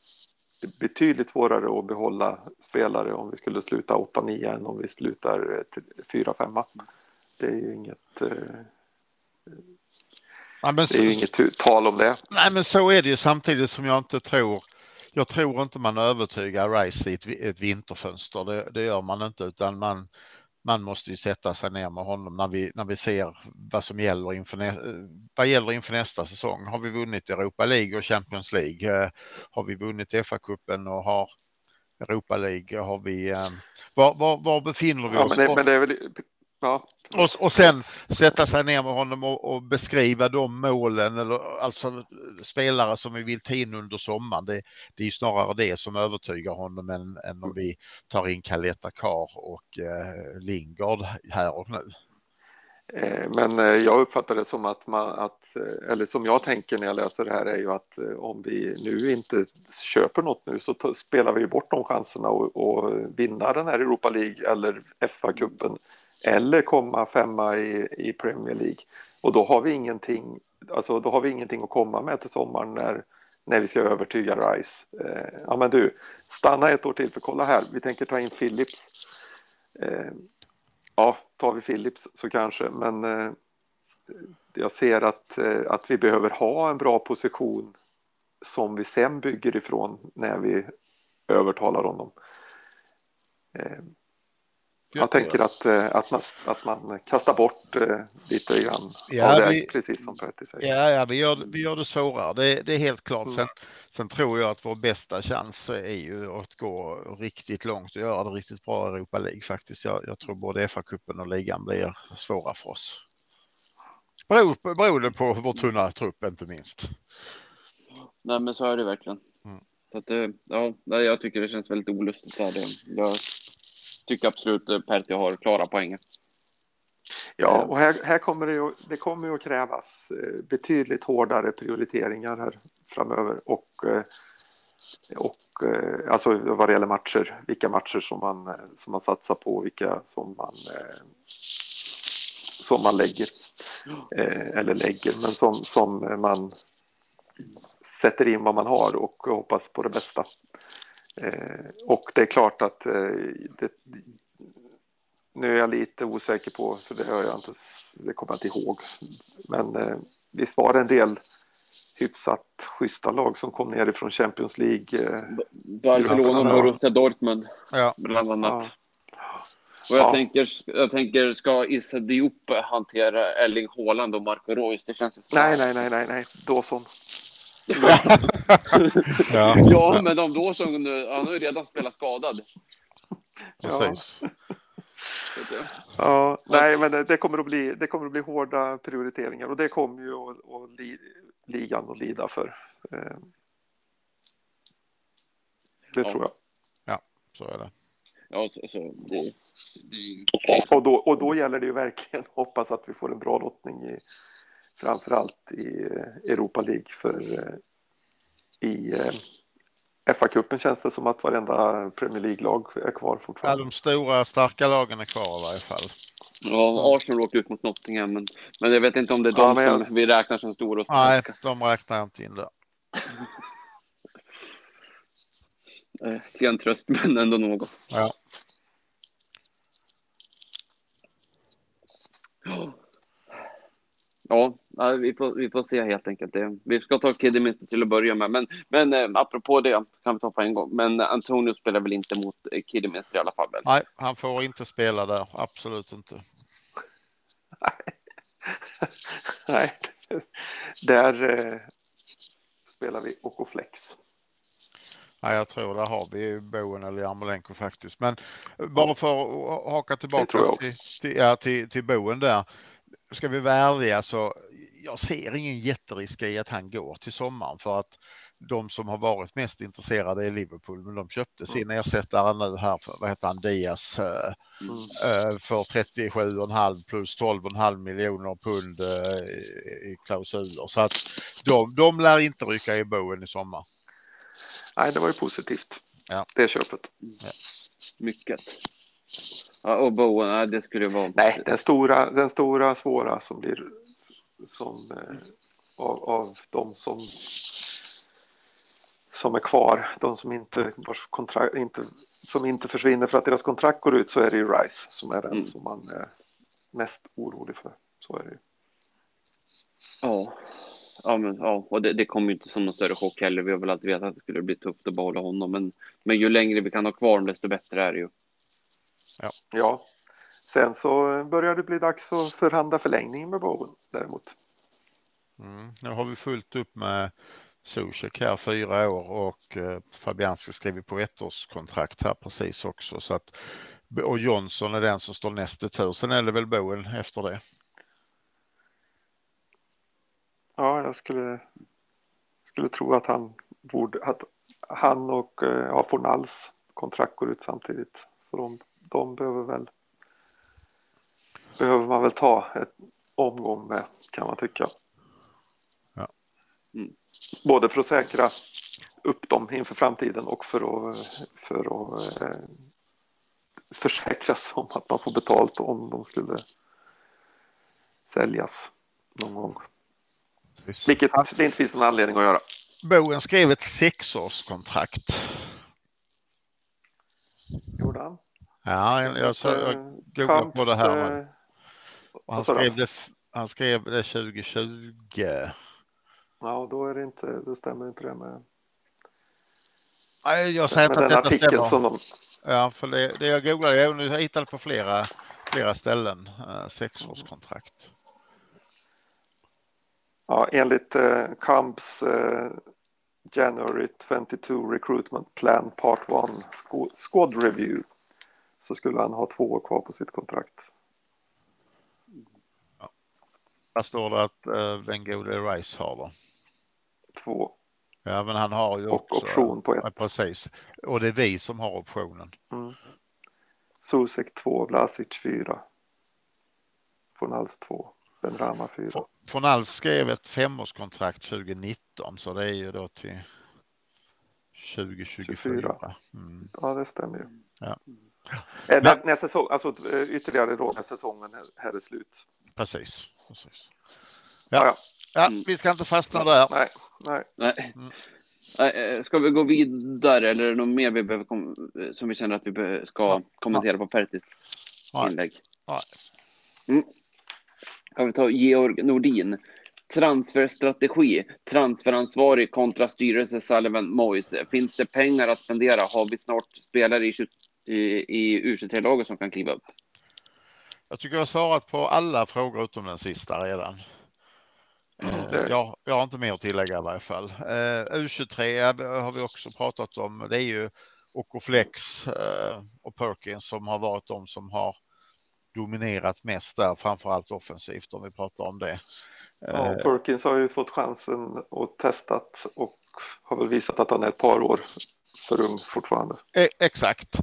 det är betydligt svårare att behålla spelare om vi skulle sluta 8-9 än om vi slutar 4-5. Det är ju inget eh, Ja, det är ju inget tal om det. Nej, men så är det ju samtidigt som jag inte tror. Jag tror inte man övertygar Rice i ett, ett vinterfönster. Det, det, gör man inte, utan man, man måste ju sätta sig ner med honom när vi, när vi ser vad som gäller inför, nä, vad gäller inför nästa säsong. Har vi vunnit Europa League och Champions League? Eh, har vi vunnit FA-cupen och har Europa League? Har vi, eh, var, var, var befinner vi oss? Ja, men, det, men det är väl, Ja. Och, och sen sätta sig ner med honom och, och, beskriva de målen, eller alltså spelare som vi vill ta in under sommaren. Det, det är snarare det som övertygar honom än, än om vi tar in Kaleta Kar och eh, Lingard här och nu. Eh, men eh, jag uppfattar det som att man, att, eh, eller som jag tänker när jag läser det här är ju att om vi nu inte köper något nu så spelar vi bort de chanserna och vinna den här Europa League eller FA-cupen eller komma femma i, i Premier League. Och då har vi ingenting, alltså då har vi ingenting att komma med till sommaren när, när vi ska övertyga Rice. Eh, ja men du, stanna ett år till för kolla här, vi tänker ta in Philips. Eh, ja, tar vi Philips så kanske, men eh, jag ser att, eh, att vi behöver ha en bra position som vi sen bygger ifrån när vi övertalar honom. Eh, jag tänker att, eh, att, man, att man kastar bort eh, lite grann ja, av det, vi, precis som Petter säger. Ja, ja vi, gör, vi gör det svårare, det, det är helt klart. Mm. Sen, sen, tror jag att vår bästa chans är ju att gå riktigt långt och göra det riktigt bra i Europa League faktiskt. Jag, jag tror både FA-cupen och ligan blir svåra för oss. Beror, beroende på vår tunna trupp inte minst. Nej, men så är det verkligen. Mm. Så att, ja, jag tycker det känns väldigt olustigt. Här. Jag tycker absolut Pertti har klara poänger. Ja, och här, här kommer det ju, det kommer ju att krävas eh, betydligt hårdare prioriteringar här framöver och, eh, och eh, alltså vad det gäller matcher, vilka matcher som man, som man satsar på, vilka som man som man lägger eller lägger, men som, som man sätter in vad man har och hoppas på det bästa. Eh, och det är klart att eh, det, nu är jag lite osäker på, för det har jag inte, det kommer jag inte ihåg. Men eh, visst var det en del hyfsat schyssta lag som kom ner ifrån Champions League. Eh, Barcelona och Borussia Dortmund Ja. bland annat. ja. Och jag, Ja. tänker, jag tänker, ska Issa Diop hantera Erling Haaland och Marco Reus? Det känns ju som... Nej, nej, nej, nej, nej, Dawson. Ja, Ja, men de då som nu, han har ju redan spelat skadad. precis. Ja. Ja, nej, men det- kommer att bli, det kommer att bli hårda prioriteringar och det kommer ju att, att li, ligan att lida för. Eh, Det Ja. tror jag. Så är det. Ja, så, så det, det. Och då, och då gäller det ju verkligen hoppas att vi får en bra lottning i framförallt i eh, Europa League för eh, i eh, FA-cupen känns det som att varenda Premier League-lag är kvar Ja, fortfarande. de stora starka lagen är kvar i varje fall. Ja, Arsenal åkte ut mot Nottingham, men, men jag vet inte om det är Ja, de men som jag- vi räknar som stora och Nej, starka. de räknar jag inte in där. <laughs> Eh, Klen tröst, men ändå något. Ja. Ja, ja, vi får, vi får se helt enkelt. Vi ska ta Kidderminster till att börja med. Men, men eh, apropå det kan vi ta på en gång. Men Antonio spelar väl inte mot eh, Kidderminster i alla fall? Väl? Nej, han får inte spela där. Absolut inte. <laughs> Nej, där eh, spelar vi Okoflex. Nej, jag tror där har vi Boen eller Jarmolenko faktiskt. Men bara för att haka tillbaka till, till, ja, till, till Boen där. Ska vi vara ärliga så jag ser ingen jätterisk i att han går till sommaren för att de som har varit mest intresserade är Liverpool, men de köpte sin ersättare nu här för, vad heter han, Diaz, eh, Mm. eh, för 37,5 plus 12,5 miljoner pund eh, i- klausuler. Så att de, de lär inte rycka i Boen i sommar. Nej, det var ju positivt. Ja. Det köpet. Mycket. Ja, och Bowen, nej, det skulle vara... Nej, den stora, den stora svåra som blir som eh, av, av de som som är kvar, de som inte, vars kontrakt, inte, som inte försvinner för att deras kontrakt går ut så är det ju Rice som är den Mm. som man är mest orolig för. Så är det ju. Ja. Ja, men, ja, och det, det kommer ju inte som någon större chock heller. Vi har väl alltid vetat att det skulle bli tufft att behålla honom. Men, men ju längre vi kan ha kvar honom, desto bättre är det ju. Ja, sen så börjar det bli dags att förhandla förlängning med Bowen däremot. Mm. Nu har vi fullt upp med Zuzek här fyra år och eh, Fabianski skriver på ettårskontrakt här precis också. Så att, och Johnson är den som står näst i tur. Sen är det väl Bowen efter det. Ja, jag skulle, skulle tro att han borde, att han och eh, ja, Fornals kontrakt går ut samtidigt. Så de, de behöver väl behöver man väl ta ett omgång med kan man tycka. Ja. Mm. Både för att säkra upp dem inför framtiden och för att, för att eh, försäkras om att man får betalt om de skulle säljas någon gång. Vilket det inte finns någon anledning att göra. Bowen skrev ett sexårskontrakt. Gjorde han? Ja, jag, så, jag Eh, googlar på det här. Men, eh, han, skrev det, han skrev det 2020. Ja, då är det inte, då stämmer inte det med, Nej, jag säger inte att detta stämmer. som de, Ja, för det, det jag googlade, jag hittade på flera, flera ställen eh, sexårskontrakt. ja, enligt eh, Kamps eh, January 22 Recruitment Plan Part 1 squ- Squad Review så skulle han ha två år kvar på sitt kontrakt. Där står det att eh, den gode Rice har då. Två Ja, men han har ju och också. option på Ja, ett. precis. Och det är vi som har optionen. Mm. Susek 2, Vlasic 4. Fornals 2, Benrama 4. Fornals skrev ett femårskontrakt 2019 så det är ju då till 2024. 24. Mm. Ja, det stämmer ju. Ja. Eh, När, när säsong, alltså eh, ytterligare då när säsongen här, här är slut. Precis. precis. Ja. Ja. Ja, mm. vi ska inte fastna där. Nej, nej. nej. Mm. Eh, ska vi gå vidare eller är det något mer vi behöver som vi känner att vi ska kommentera på Pertis inlägg? Mm. Kan vi ta Georg Nordin. Transferstrategi, transferansvarig kontra styrelse Sullivan Moyes. Finns det pengar att spendera? Har vi snart spelare i, i, i U23-laget som kan kliva upp? Jag tycker jag har svarat på alla frågor utom den sista redan. Mm. Eh, jag, jag har inte mer att tillägga i varje fall. Uh, U23 har vi också pratat om. Det är ju Okoflex uh, och Perkins som har varit de som har dominerat mest där, framförallt offensivt om vi pratar om det. Ja, Perkins har ju fått chansen och testat och har väl visat att han är ett par år för ung fortfarande. E, exakt.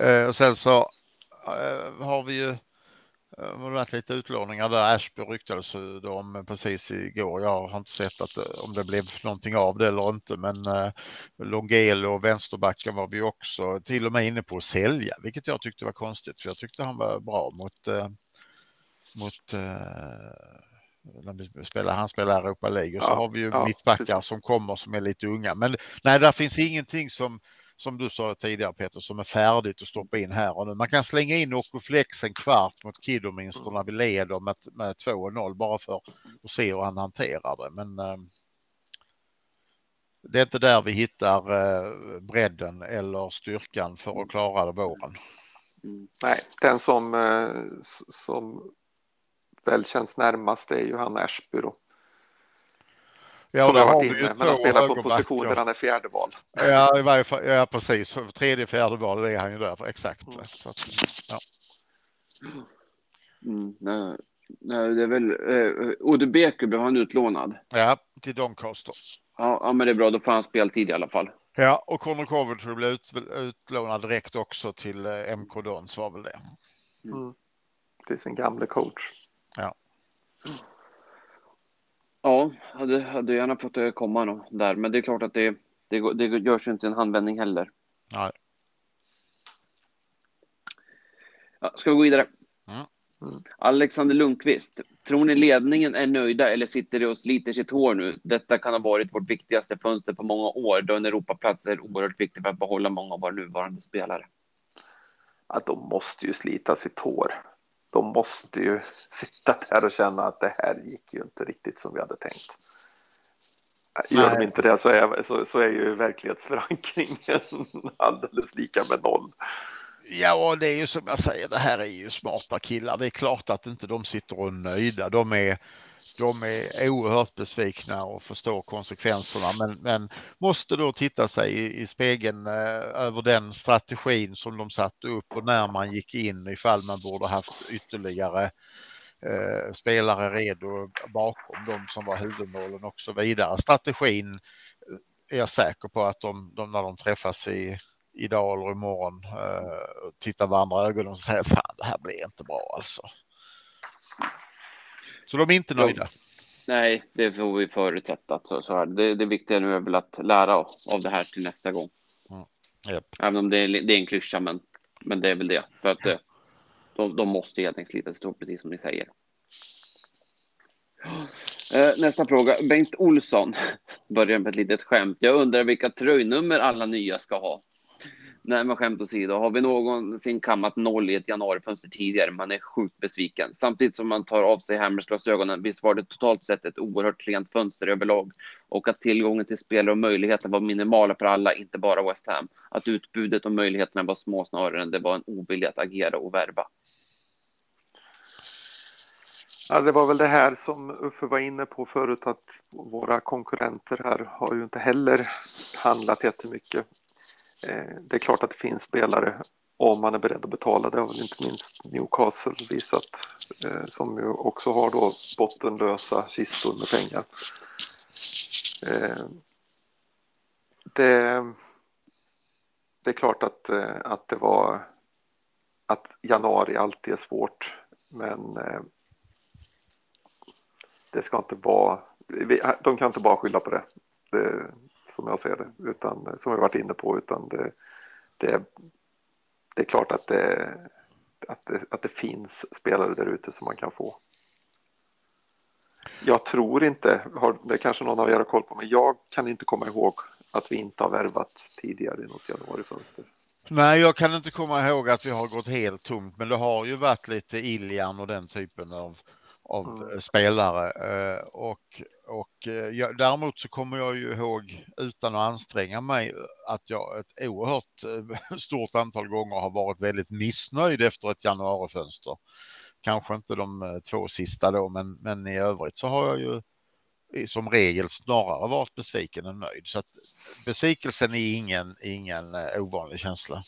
Eh, och sen så eh, har vi ju eh, har varit lite utlåningar där. Ashby ryktades om precis igår. Jag har inte sett att, om det blev någonting av det eller inte, men eh, Longelo och vänsterbacken var vi också till och med inne på att sälja, vilket jag tyckte var konstigt, för jag tyckte han var bra mot mot spelar, han spelar Europa League och så ja, har vi ju ja, mittbackar som kommer som är lite unga. Men nej, där finns ingenting som som du sa tidigare Peter, som är färdigt att stoppa in här och nu. Man kan slänga in Okoflex en kvart mot Kidderminster när vi leder med, med 2-0 bara för att se hur han hanterar det. Men eh, det är inte där vi hittar eh, bredden eller styrkan för att klara det våren. Mm. Nej, den som, eh, som väl känns närmast är ju han Ashby då. Ja, som har varit inne, men han spelar på position där han är fjärde val. Ja, i varje fall, ja precis. Tredje, fjärde val är han ju där, exakt. Mm. Så ja. Mm, nej, nej, det är väl, eh, Ode Beku blev han utlånad. Ja, till Doncaster. Ja, ja, men det är bra, då får han speltid i alla fall. Ja, och Conor Coventry blev ut, utlånad direkt också till eh, MK Dons var väl det. Mm. Till sin gamle coach. Ja. Ja, hade, hade gärna fått komma någon där, men det är klart att det, det, det görs inte en handvändning heller. Nej. Ja, ska vi gå vidare? Mm. Mm. Alexander Lundqvist, tror ni ledningen är nöjda eller sitter de och sliter sitt hår nu? Detta kan ha varit vårt viktigaste fönster på många år, då en Europaplats är oerhört viktig för att behålla många av våra nuvarande spelare. Ja, de måste ju slita sitt hår de måste ju <laughs> sitta där och känna att det här gick ju inte riktigt som vi hade tänkt. Gör Nej. de inte det så är, så, så är ju verklighetsförankringen <laughs> alldeles lika med noll. Ja, det är ju som jag säger, det här är ju smarta killar. Det är klart att inte de sitter och är nöjda. De är, de är oerhört besvikna och förstår konsekvenserna men, men måste då titta sig i, i spegeln eh, över den strategin som de satte upp och när man gick in ifall man borde haft ytterligare eh, spelare redo bakom de som var huvudmålen och så vidare. Strategin eh, är jag säker på att de, de när de träffas i idag eller imorgon eh, tittar varandra i ögonen och säger fan det här blir inte bra alltså. Så de är inte nöjda. Nej, det får vi förutsätta. Så, så här. Det, det viktiga nu är väl att lära av det här till nästa gång. Mm. Yep. Även om det är, det är en klyscha, men, men det är väl det. För att eh, de, de måste helt enkelt slita sig precis som ni säger. Eh, nästa fråga. Bengt Olsson <laughs> börjar med ett litet skämt. Jag undrar vilka tröjnummer alla nya ska ha. Nej, men skämt åsido. Har vi någonsin kammat noll i ett januarifönster tidigare? Man är sjukt besviken. Samtidigt som man tar av sig Hammersglasögonen. Visst var det totalt sett ett oerhört klent fönster överlag och att tillgången till spelare och möjligheter var minimala för alla, inte bara West Ham. Att utbudet och möjligheterna var små snarare än det var en ovilja att agera och värva. Ja, det var väl det här som Uffe var inne på förut att våra konkurrenter här har ju inte heller handlat jättemycket Eh, det är klart att det finns spelare om man är beredd att betala. Det har väl inte minst Newcastle visat eh, som ju också har då bottenlösa kistor med pengar. Eh, det, det är klart att, att det var att januari alltid är svårt men det ska inte vara, de kan inte bara skylla på det. det som jag ser det, utan som vi varit inne på, utan det, det, det är klart att det, att det, att det finns spelare där ute som man kan få. jag tror inte, det kanske någon av er har koll på, men jag kan inte komma ihåg att vi inte har värvat tidigare i något januarifönster. Nej, jag kan inte komma ihåg att vi har gått helt tomt, men det har ju varit lite Iljan och den typen av, av mm. spelare. Eh, och, och jag, däremot så kommer jag ju ihåg, utan att anstränga mig, att jag ett oerhört <laughs> stort antal gånger har varit väldigt missnöjd efter ett januarifönster. Kanske inte de två sista då, men, men i övrigt så har jag ju som regel snarare varit besviken än nöjd. Så att besvikelsen är ingen, ingen eh, ovanlig känsla.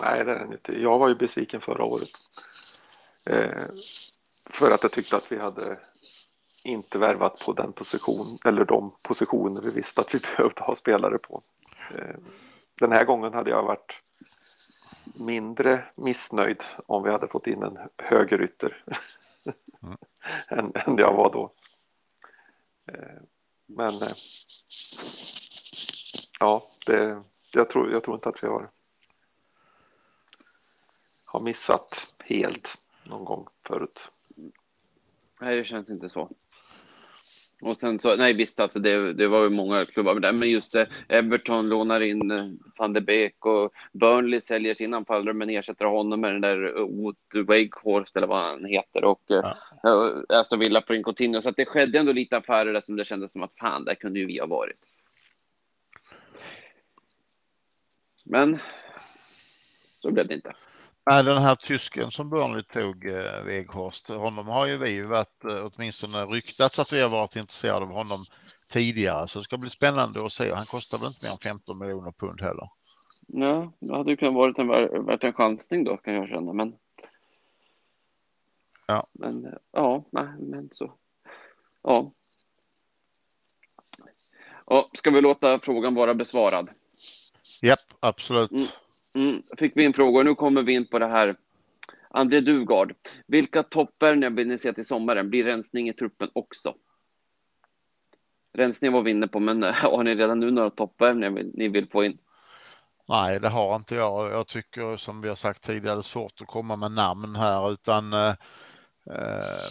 Nej, det är den inte. Jag var ju besviken förra året. Eh, för att jag tyckte att vi hade inte värvat på den position eller de positioner vi visste att vi <laughs> behövde ha spelare på. Eh, den här gången hade jag varit mindre missnöjd om vi hade fått in en högerytter mm. <laughs> än, än jag var då. Eh, men eh, ja, det, jag, tror, jag tror inte att vi har, har missat helt någon gång förut. Nej, det känns inte så. Och sen så, nej visst alltså det, det var ju många klubbar det, men just det, Everton lånar in eh, van de Beek och Burnley säljer sin anfallare men ersätter honom med den där Wood Wakehorst eller vad han heter och ja. uh, Aston Villa på in Coutinho. Så att det skedde ändå lite affärer där som det kändes som att fan, där kunde ju vi ha varit. Men så blev det inte. Nej, den här tysken som Burnley tog, eh, Weghorst, honom har ju vi varit eh, åtminstone ryktats att vi har varit intresserade av honom tidigare, så det ska bli spännande att se. Han kostar väl inte mer än 15 miljoner pund heller. Ja, det hade ju kunnat varit en, värt en chansning då kan jag känna, men. Ja, men eh, ja, nej, men så. Ja. Ja, ska vi låta frågan vara besvarad? Japp, absolut. Mm. Mm, fick vi en fråga nu kommer vi in på det här. André Dugard, vilka toppvärvningar vill ni se till sommaren? Blir rensning i truppen också? Rensning var vi inne på, men <laughs> har ni redan nu några toppvärvningar ni vill få in? Nej, det har inte jag. Jag tycker som vi har sagt tidigare, det är svårt att komma med namn här utan eh, eh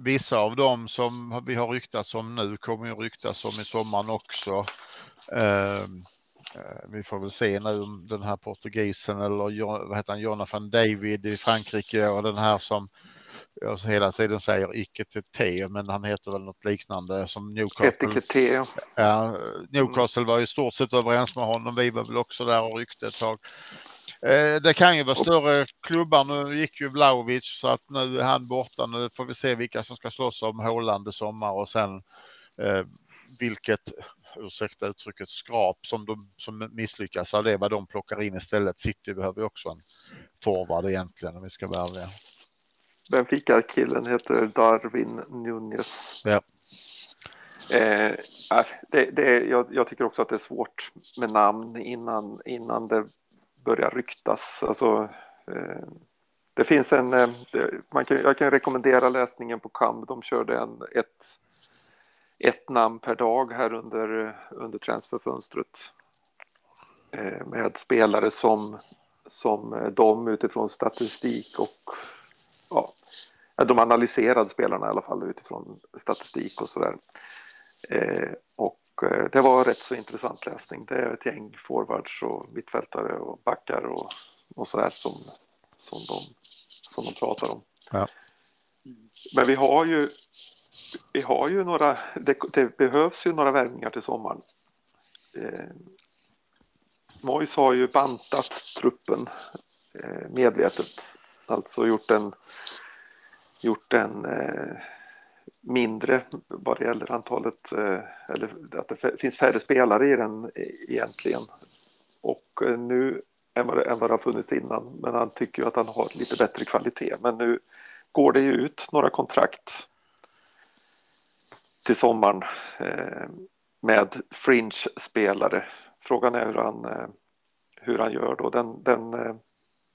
vissa av dem som vi har ryktats om nu kommer ju ryktas om i sommaren också. Eh, vi får väl se nu om den här portugisen eller vad heter han, Jonathan David i Frankrike och den här som jag hela tiden säger icke till T, men han heter väl något liknande som Newcastle. Ja, Newcastle var i stort sett överens med honom. Vi var väl också där och ryckte ett tag. Eh, det kan ju vara större klubbar. Nu gick ju Vlaovic så att nu är han borta. Nu får vi se vilka som ska slåss om Håland i sommar och sen eh, vilket ursäkta uttrycket, skrap som, de, som misslyckas av det, vad de plockar in istället. City behöver också en forward egentligen om vi ska vara ärliga. Benfica-killen heter Darwin Nunez. Ja. Eh, äh, det, det, jag, jag, tycker också att det är svårt med namn innan, innan det börjar ryktas. Alltså, eh, det finns en, eh, man kan, jag kan rekommendera läsningen på KAM. De körde en, ett ett namn per dag här under, under transferfönstret. Eh, med spelare som, som de utifrån statistik och ja, de analyserade spelarna i alla fall utifrån statistik och sådär. Eh, och eh, det var rätt så intressant läsning. Det är ett gäng forwards och mittfältare och backar och, och sådär som, som, de, som de pratar om. Ja. Men vi har ju vi har ju några, det, det behövs ju några värvningar till sommaren. Eh, Mois har ju bantat truppen eh, medvetet, alltså gjort en, gjort en eh, mindre vad det gäller antalet, eh, eller att det finns färre spelare i den e-, egentligen. Och eh, nu än vad, det, än vad det har funnits innan, men han tycker ju att han har lite bättre kvalitet. Men nu går det ju ut några kontrakt till sommaren eh, med fringe-spelare. Frågan är hur han, eh, hur han gör då. Den, den eh,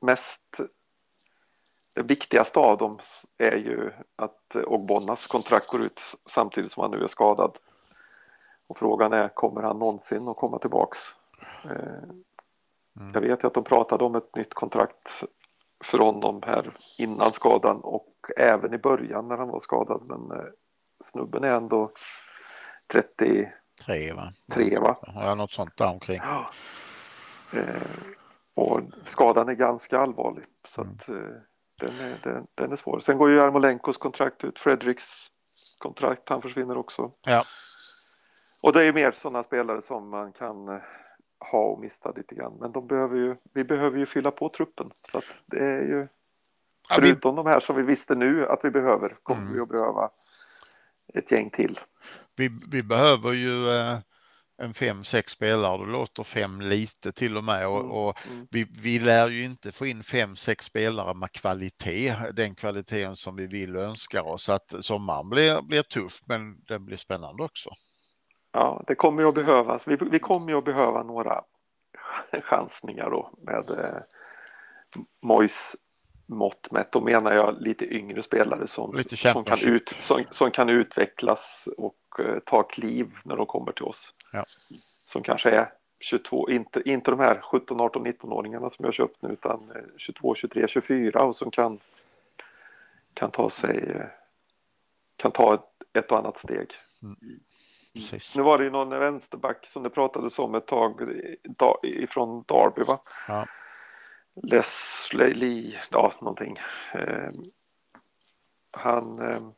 mest det viktigaste av dem är ju att Ogbonnas kontrakt går ut samtidigt som han nu är skadad. Och frågan är, kommer han någonsin att komma tillbaks? Mm. Jag vet ju att de pratade om ett nytt kontrakt för honom här innan skadan och även i början när han var skadad. Men snubben är ändå 33 va? Tre, va? Ja, något sånt där omkring. Ja. Eh, och skadan är ganska allvarlig så Mm. att eh, den, är, den, den är svår. Sen går ju Jarmolenkos kontrakt ut, Fredriks kontrakt, han försvinner också. Ja. Och det är mer sådana spelare som man kan eh, ha och mista lite grann. Men de behöver ju, vi behöver ju fylla på truppen. Så att det är ju, Ja, vi, förutom de här som vi visste nu att vi behöver, kommer Mm. vi att behöva ett gäng till. vi, vi behöver ju eh, en fem, sex spelare. Det låter fem lite till och med. Och, Mm, och mm. vi, vi lär ju inte få in fem, sex spelare med kvalitet. Den kvaliteten som vi vill och önskar oss. Så att sommaren blir, blir tuff, men den blir spännande också. Ja, det kommer ju att behövas. Vi, vi kommer ju att behöva några chansningar då med eh, Mois mått mätt. Då menar jag lite yngre spelare som, Lite som, kan, ut, som, som kan utvecklas och eh, ta kliv när de kommer till oss. Ja. Som kanske är 22, inte, inte de här 17, 18, 19-åringarna som jag köpt nu utan eh, 22, 23, 24 och som kan, kan ta sig eh, kan ta ett, ett och annat steg. Precis. Nu var det ju någon vänsterback som det pratades om ett tag eh, da, ifrån Derby va? Ja. Leslie Lee, ja någonting. Eh, han, eh,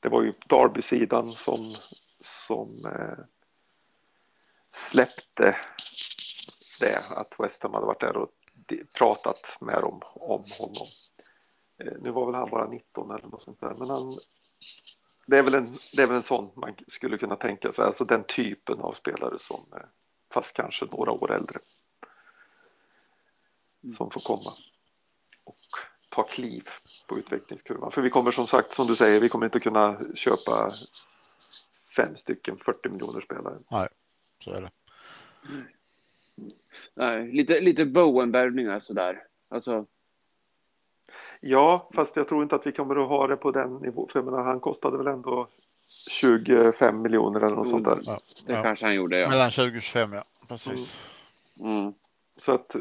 det var ju Derby-sidan som, som eh, släppte det, att West Ham hade varit där och pratat med dem om honom. Eh, nu var väl han bara 19 eller något sånt där, men han, det är, väl en, det är väl en sån man skulle kunna tänka sig, alltså den typen av spelare som, eh, fast kanske några år äldre. Som får komma och ta kliv på utvecklingskurvan. För vi kommer som sagt, som du säger, vi kommer inte kunna köpa fem stycken 40 miljoner spelare. Så är det. Nej, lite, lite Bowen-värvningar sådär. Alltså, Ja, fast jag tror inte att vi kommer att ha det på den nivån. För jag menar, han kostade väl ändå 25 miljoner eller något sånt där. Ja. det Ja. kanske han gjorde, ja. Mellan 20 och 25 ja. Precis. Mm. Så att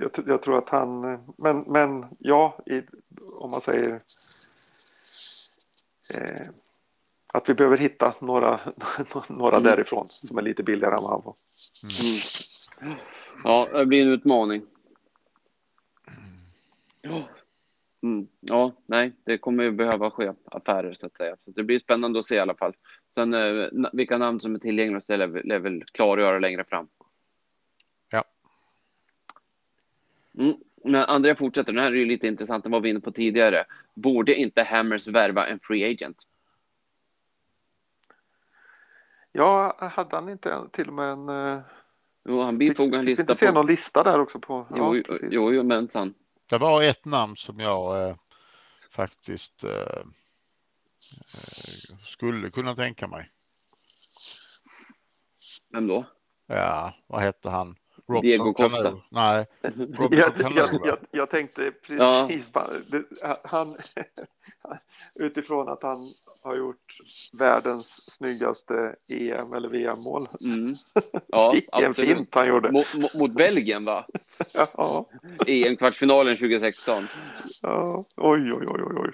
jag, jag tror att han, men, men ja, i, om man säger eh, att vi behöver hitta några, <laughs> några Mm. därifrån som är lite billigare än vad han var. Mm. Ja, det blir en utmaning. Ja. Mm. Ja, nej, det kommer ju behöva ske affärer så att säga. Så det blir spännande att se i alla fall. Sen eh, vilka namn som är tillgängliga så lär vi- väl klargöra längre fram. Ja. Mm. Men Andrea fortsätter, den här är ju lite intressant, den var vi inne på tidigare. Borde inte Hammers värva en free agent? Ja, hade han inte till och med en... eh, Jo, han Fick, bifogade en fick lista inte se på... någon lista där också på? Jo, Ja, jo, precis. jo, jo, mensan. Det var ett namn som jag eh, faktiskt eh, eh, skulle kunna tänka mig. Vem då? Ja, vad hette han? Robson Diego. Costa. Nej, Robson <laughs> Jag, jag, jag, jag tänkte precis Ja. han, <laughs> utifrån att han har gjort världens snyggaste EM eller VM-mål. Mm. <laughs> Ja, Vilken absolut. fint han gjorde. Mot, mot, Belgien, va? Ja, I en kvartsfinalen 2016. ja, oj, oj, oj, oj, oj.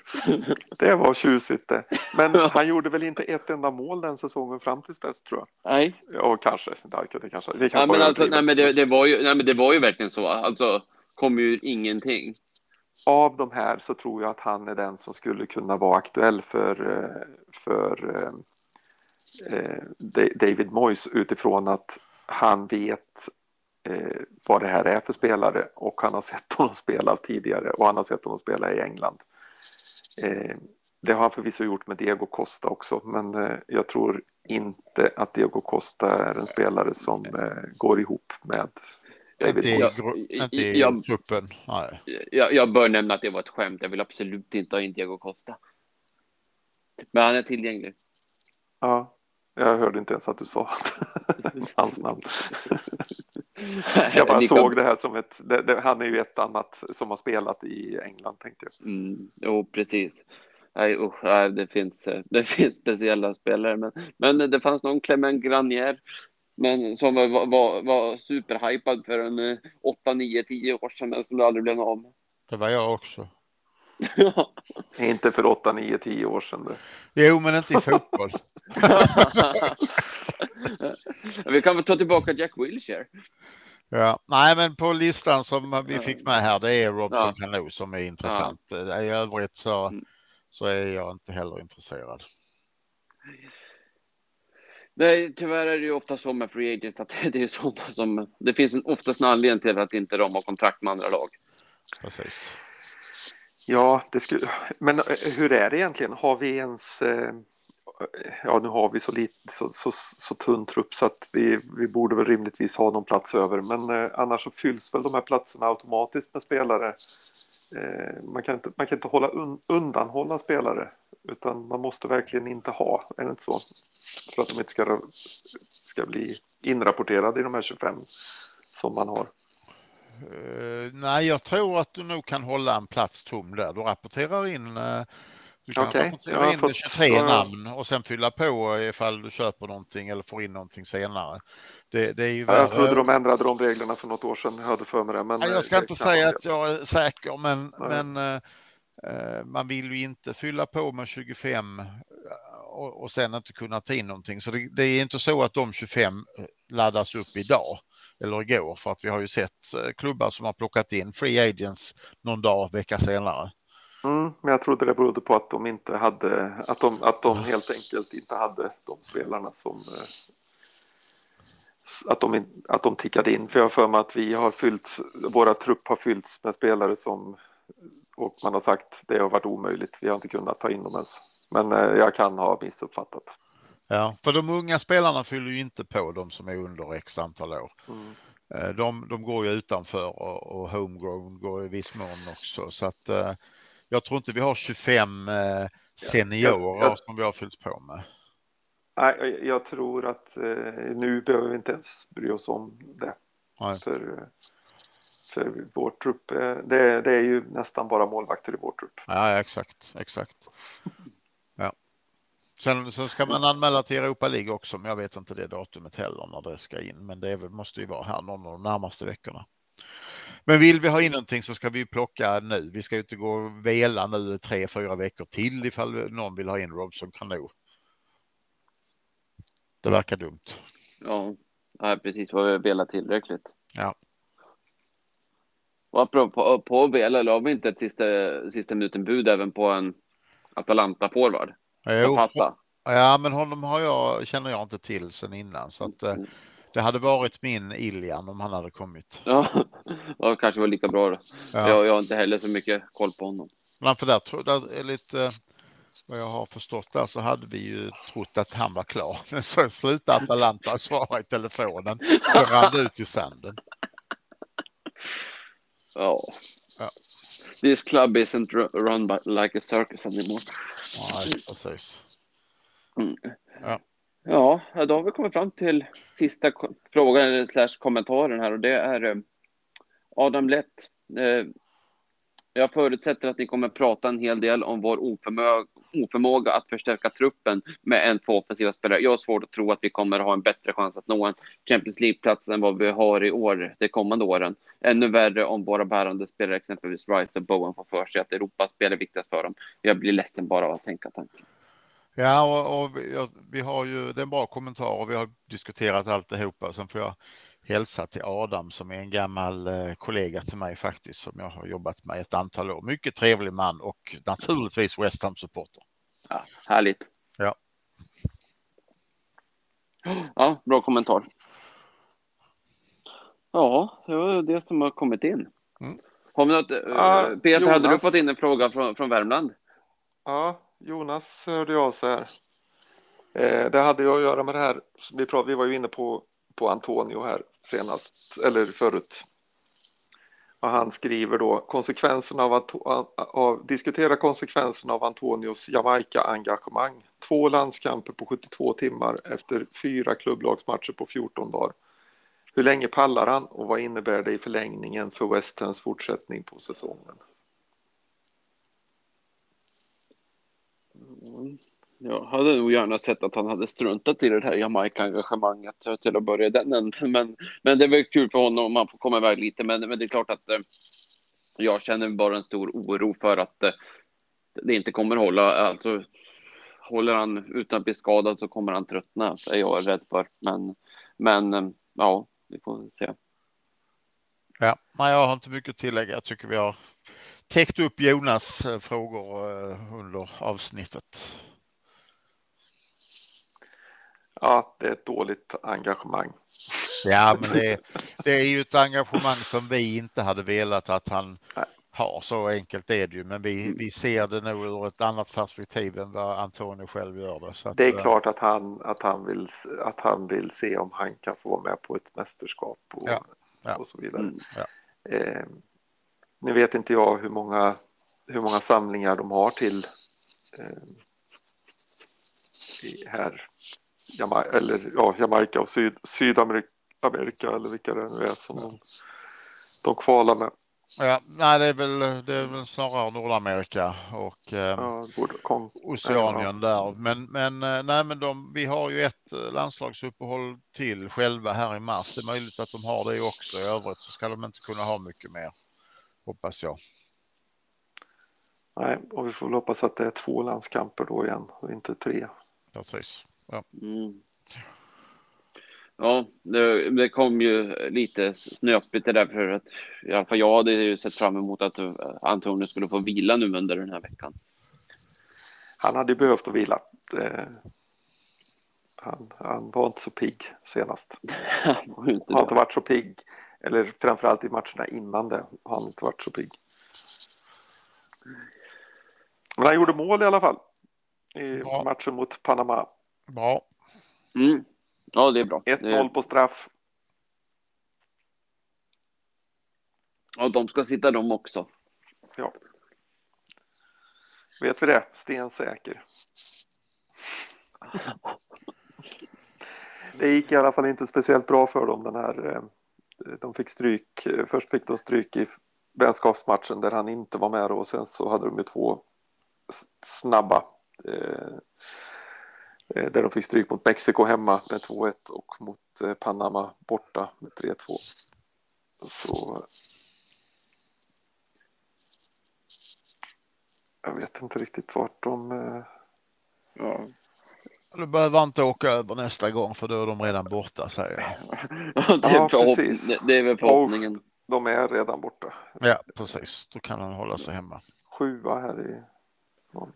Det var tjusigt det. Men han gjorde väl inte ett enda mål den säsongen fram tills dess tror jag. Nej, Ja, kanske. Det, kanske, det kanske ja, men, alltså, nej, men, det, det var ju, nej, men det var ju verkligen så. Alltså, kom ju ur ingenting. Av de här så tror jag att han är den som skulle kunna vara aktuell för, eh, för eh, eh David Moyes utifrån att han vet eh, vad det här är för spelare och han har sett honom spela tidigare och han har sett honom spela i England. Eh, det har han förvisso gjort med Diego Costa också men eh, jag tror inte att Diego Costa är en spelare som eh, går ihop med David Inte i, inte i jag- truppen. Nej. Jag, jag bör nämna att det var ett skämt. Jag vill absolut inte ha in Diego Costa. Men han är tillgänglig. Ja, jag hörde inte ens att du sa <laughs> hans namn. <laughs> Jag bara Lika- såg det här som ett, det, det, han är ju ett annat som har spelat i England tänkte jag. Mm, jo, precis. Nej, usch, nej, det, finns, eh, det <laughs> finns speciella spelare, men, men det fanns någon Clement Granier men som var, var, var superhypad för en 8, 9, 10 år sedan, men som det aldrig blev av. Det var jag också. <laughs> Inte för 8, 9, 10 år sedan. Det. Jo, men inte i fotboll. <laughs> vi kan väl ta tillbaka Jack Wilshere. Ja, nej, men på listan som vi fick med här, det är Robson Ja. Cano som är intressant. I övrigt så, Mm. Så är jag inte heller intresserad. Nej, tyvärr är det ju ofta så med free agents att <laughs> det är sådana som... Det finns en, oftast en anledning till att inte de har kontrakt med andra lag. Precis. Ja, det skulle, men eh, hur är det egentligen? Har vi ens... Eh, ja, nu har vi så, lite, så, så, så tunn trupp så att vi, vi borde väl rimligtvis ha någon plats över. Men eh, annars så fylls väl de här platserna automatiskt med spelare. Eh, man, kan inte, man kan inte hålla un, undanhålla spelare utan man måste verkligen inte ha, är det inte så? För att de inte ska, ska bli inrapporterade i de här 25 som man har. Uh, nej, jag tror att du nog kan hålla en plats tom där. Du rapporterar in uh, du kan jag rapportera har in fått- 23 ja. namn och sen fylla på ifall du köper någonting eller får in någonting senare. Det, det är ju Ja, jag trodde de ändrade de reglerna för något år sedan, jag hörde för mig det. Men Nej, eh, jag ska inte säga att jag är säker, men, Nej. men eh, eh, man vill ju inte fylla på med 25 eh, och, och sen inte kunna ta in någonting. Så det, det är inte så att de 25 laddas upp idag eller igår för att vi har ju sett klubbar som har plockat in free agents någon dag, vecka senare. Mm, men jag trodde det berodde på att de inte hade, att de, att de helt enkelt inte hade de spelarna som eh, att de, att de tickade in. För jag har för mig att vi har fyllt, våra trupp har fyllts med spelare som och man har sagt det har varit omöjligt. Vi har inte kunnat ta in dem ens. Men eh, jag kan ha missuppfattat. Ja, för de unga spelarna fyller ju inte på de som är under x antal år. Mm. Eh, De, de går ju utanför och, och homegrown går i viss mån också. Så att jag tror inte vi har 25 eh, seniorer jag- som vi har fyllt på med. Nej, jag- jag tror att eh, nu behöver vi inte ens bry oss om det. Nej. För, för vår trupp, eh, det, det är ju nästan bara målvakter i vår trupp. Ja, exakt, exakt. <laughs> Ja. Sen, sen ska man anmäla till Europa League också, men jag vet inte det datumet heller när det ska in. Men det är måste ju vara här någon av de närmaste veckorna. Men vill vi ha in någonting så ska vi plocka nu. Vi ska ju inte gå och vela nu tre, fyra veckor till ifall någon vill ha in Robson Cano. Det verkar dumt. Ja, nej, precis vad vi har velat tillräckligt. Ja. Och apropå på att vela, la vi inte ett sista, sista minuten bud även på en Atalanta-forward? Jo, ja, men honom har jag, känner jag inte till sen innan. Så att, eh, det hade varit min Iljan om han hade kommit. <laughs> Ja, det kanske var lika bra då. Ja. Jag, jag har inte heller så mycket koll på honom. Men för där, där är lite eh, vad jag har förstått där så hade vi ju trott att han var klar. Men <laughs> så slutade Atalanta svara i telefonen. Så rann ut i sanden. Ja. Ja. This club isn't ru- run by, like a circus anymore. Nej, precis. Ja, Ja, då har vi kommit fram till sista frågan eller slash kommentaren här och det är eh, Adam Lett. Eh, jag förutsätter att ni kommer prata en hel del om vår oförmåga att förstärka truppen med en två offensiva spelare. Jag har svårt att tro att vi kommer ha en bättre chans att nå en Champions League-plats än vad vi har i år, de kommande åren. Ännu värre om våra bärande spelare, exempelvis Rice och Bowen, får för sig att Europaspel är viktigast för dem. Jag blir ledsen bara av att tänka tanken. Ja, och, och vi, ja, vi har ju, det är en bra kommentar och vi har diskuterat alltihopa. Sen får jag hälsa till Adam som är en gammal eh, kollega till mig faktiskt som jag har jobbat med ett antal år. Mycket trevlig man och naturligtvis West Ham-supporter. Ja, härligt. Ja. Ja, bra kommentar. Ja, det var det som har kommit in. Mm. Har vi något? Ja, Peter, hade du Jonas. fått in en fråga från, från Värmland? Ja, Jonas hörde av sig här. Eh, det hade jag att göra med det här, vi, prat, vi var ju inne på, på Antonio här senast, eller förut. Och han skriver då konsekvenserna av, att, av diskutera konsekvenserna av Antonios Jamaica-engagemang. Två landskamper på 72 timmar efter fyra klubblagsmatcher på 14 dagar. Hur länge pallar han och vad innebär det i förlängningen för West Hams fortsättning på säsongen? Mm. Jag hade nog gärna sett att han hade struntat i det här Jamaica-engagemanget till att börja den änden. Men, men det är väl kul för honom om han får komma iväg lite. Men, men det är klart att eh, jag känner bara en stor oro för att eh, det inte kommer hålla. Alltså, håller han utan att bli skadad så kommer han tröttna, är jag rädd för. Men, men eh, ja, vi får se. Ja, nej, jag har inte mycket att tillägga. Jag tycker vi har täckt upp Jonas eh, frågor eh, under avsnittet. Ja, det är ett dåligt engagemang. Ja, <laughs> men det, det, är ju ett engagemang som vi inte hade velat att han Nej. har. Så enkelt är det ju, men vi, mm. vi ser det nog ur ett annat perspektiv än vad Antonio själv gör det. Så att, det är eh, klart att han, att, han vill, att han vill se om han kan få vara med på ett mästerskap och, ja, ja. och så vidare. Mm, ja. eh, nu vet inte jag hur många, hur många samlingar de har till eh, här Jama eller ja, Jamaica och Syd Sydamerika Amerika eller vilka det nu är som de, de kvalar med. Ja, nej, det är väl, det är väl snarare Nordamerika och eh, ja, Oceanien där. Men, men, eh, nej, men de, vi har ju ett eh, landslagsuppehåll till själva här i mars. Det är möjligt att de har det också. I övrigt så ska de inte kunna ha mycket mer, hoppas jag. Nej, och vi får väl hoppas att det är två landskamper då igen och inte tre. Precis. Ja. Mm. Ja, det, det, kom ju lite snöpligt det där för att i alla fall jag hade ju sett fram emot att Antonio skulle få vila nu under den här veckan. Han hade behövt att vila. Han, han var inte så pigg senast. <laughs> han har inte, inte varit så pigg. Eller framförallt i matcherna innan det har han inte varit så pigg. Men han gjorde mål i alla fall. I ja. matchen mot Panama. Bra. Mm. Ja, det är bra. 1-0 på straff. Ja, de ska sitta de också. Ja. Vet vi det? Stensäker. <laughs> Det gick i alla fall inte speciellt bra för dem den här. Eh, de fick stryk. Först fick de stryk i vänskapsmatchen där han inte var med och sen så hade de ju två snabba eh, Eh, där de fick stryk mot Mexiko hemma med 2-1 och mot eh, Panama borta med 3-2. Så jag vet inte riktigt vart de... Eh, ja. Du behöver inte åka över nästa gång för då är de redan borta säger jag. <laughs> det, är ja, precis. det är väl förhoppningen. de är redan borta. Ja, precis. Då kan han hålla sig hemma. Sjua här i någon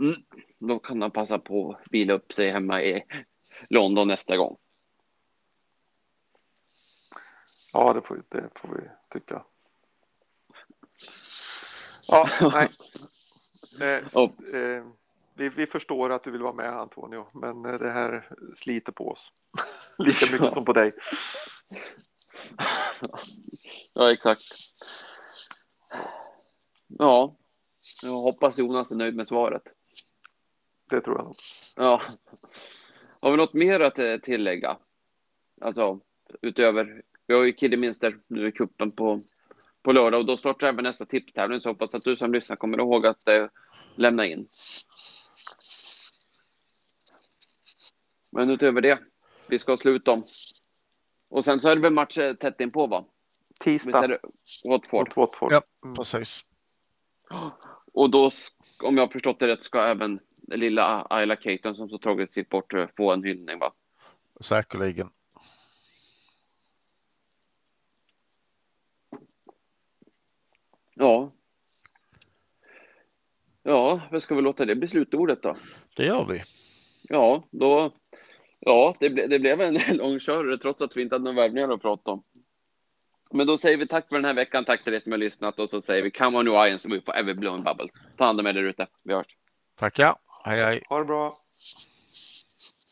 Mm. Då kan han passa på att vila upp sig hemma i London nästa gång. Ja, det får, det får vi tycka. Ja, nej. <laughs> Eh, oh. eh, vi, vi, förstår att du vill vara med Antonio, men eh, det här sliter på oss. <laughs> Lika mycket ja. som på dig. <laughs> ja, exakt. Ja, jag hoppas Jonas är nöjd med svaret det tror jag nog. Ja. Har vi något mer att eh, tillägga? Alltså utöver, vi har ju Kiddeminster nu i kuppen på, på lördag och då startar även nästa tipstävling så hoppas att du som lyssnar kommer ihåg att eh, lämna in. Men utöver det, vi ska sluta om. Och sen så är det väl match eh, tätt inpå va? Tisdag. Watford. Watford. Ja, precis. Och då, om jag har förstått det rätt, ska även lilla Ayla Caton som så tråkigt sitt bort eh, få en hyllning va? Säkerligen. Ja. Ja, vad ska vi låta det bli slutordet då? Det gör vi. Ja, då. Ja, det, ble, det blev en <laughs> lång körare trots att vi inte hade några värvningar att prata om. Men då säger vi tack för den här veckan. Tack till er som har lyssnat och så säger vi come on new Ions we forever blown bubbles. Ta hand om er där ute. Vi hörs. Tackar. Hej hej. Ha det bra.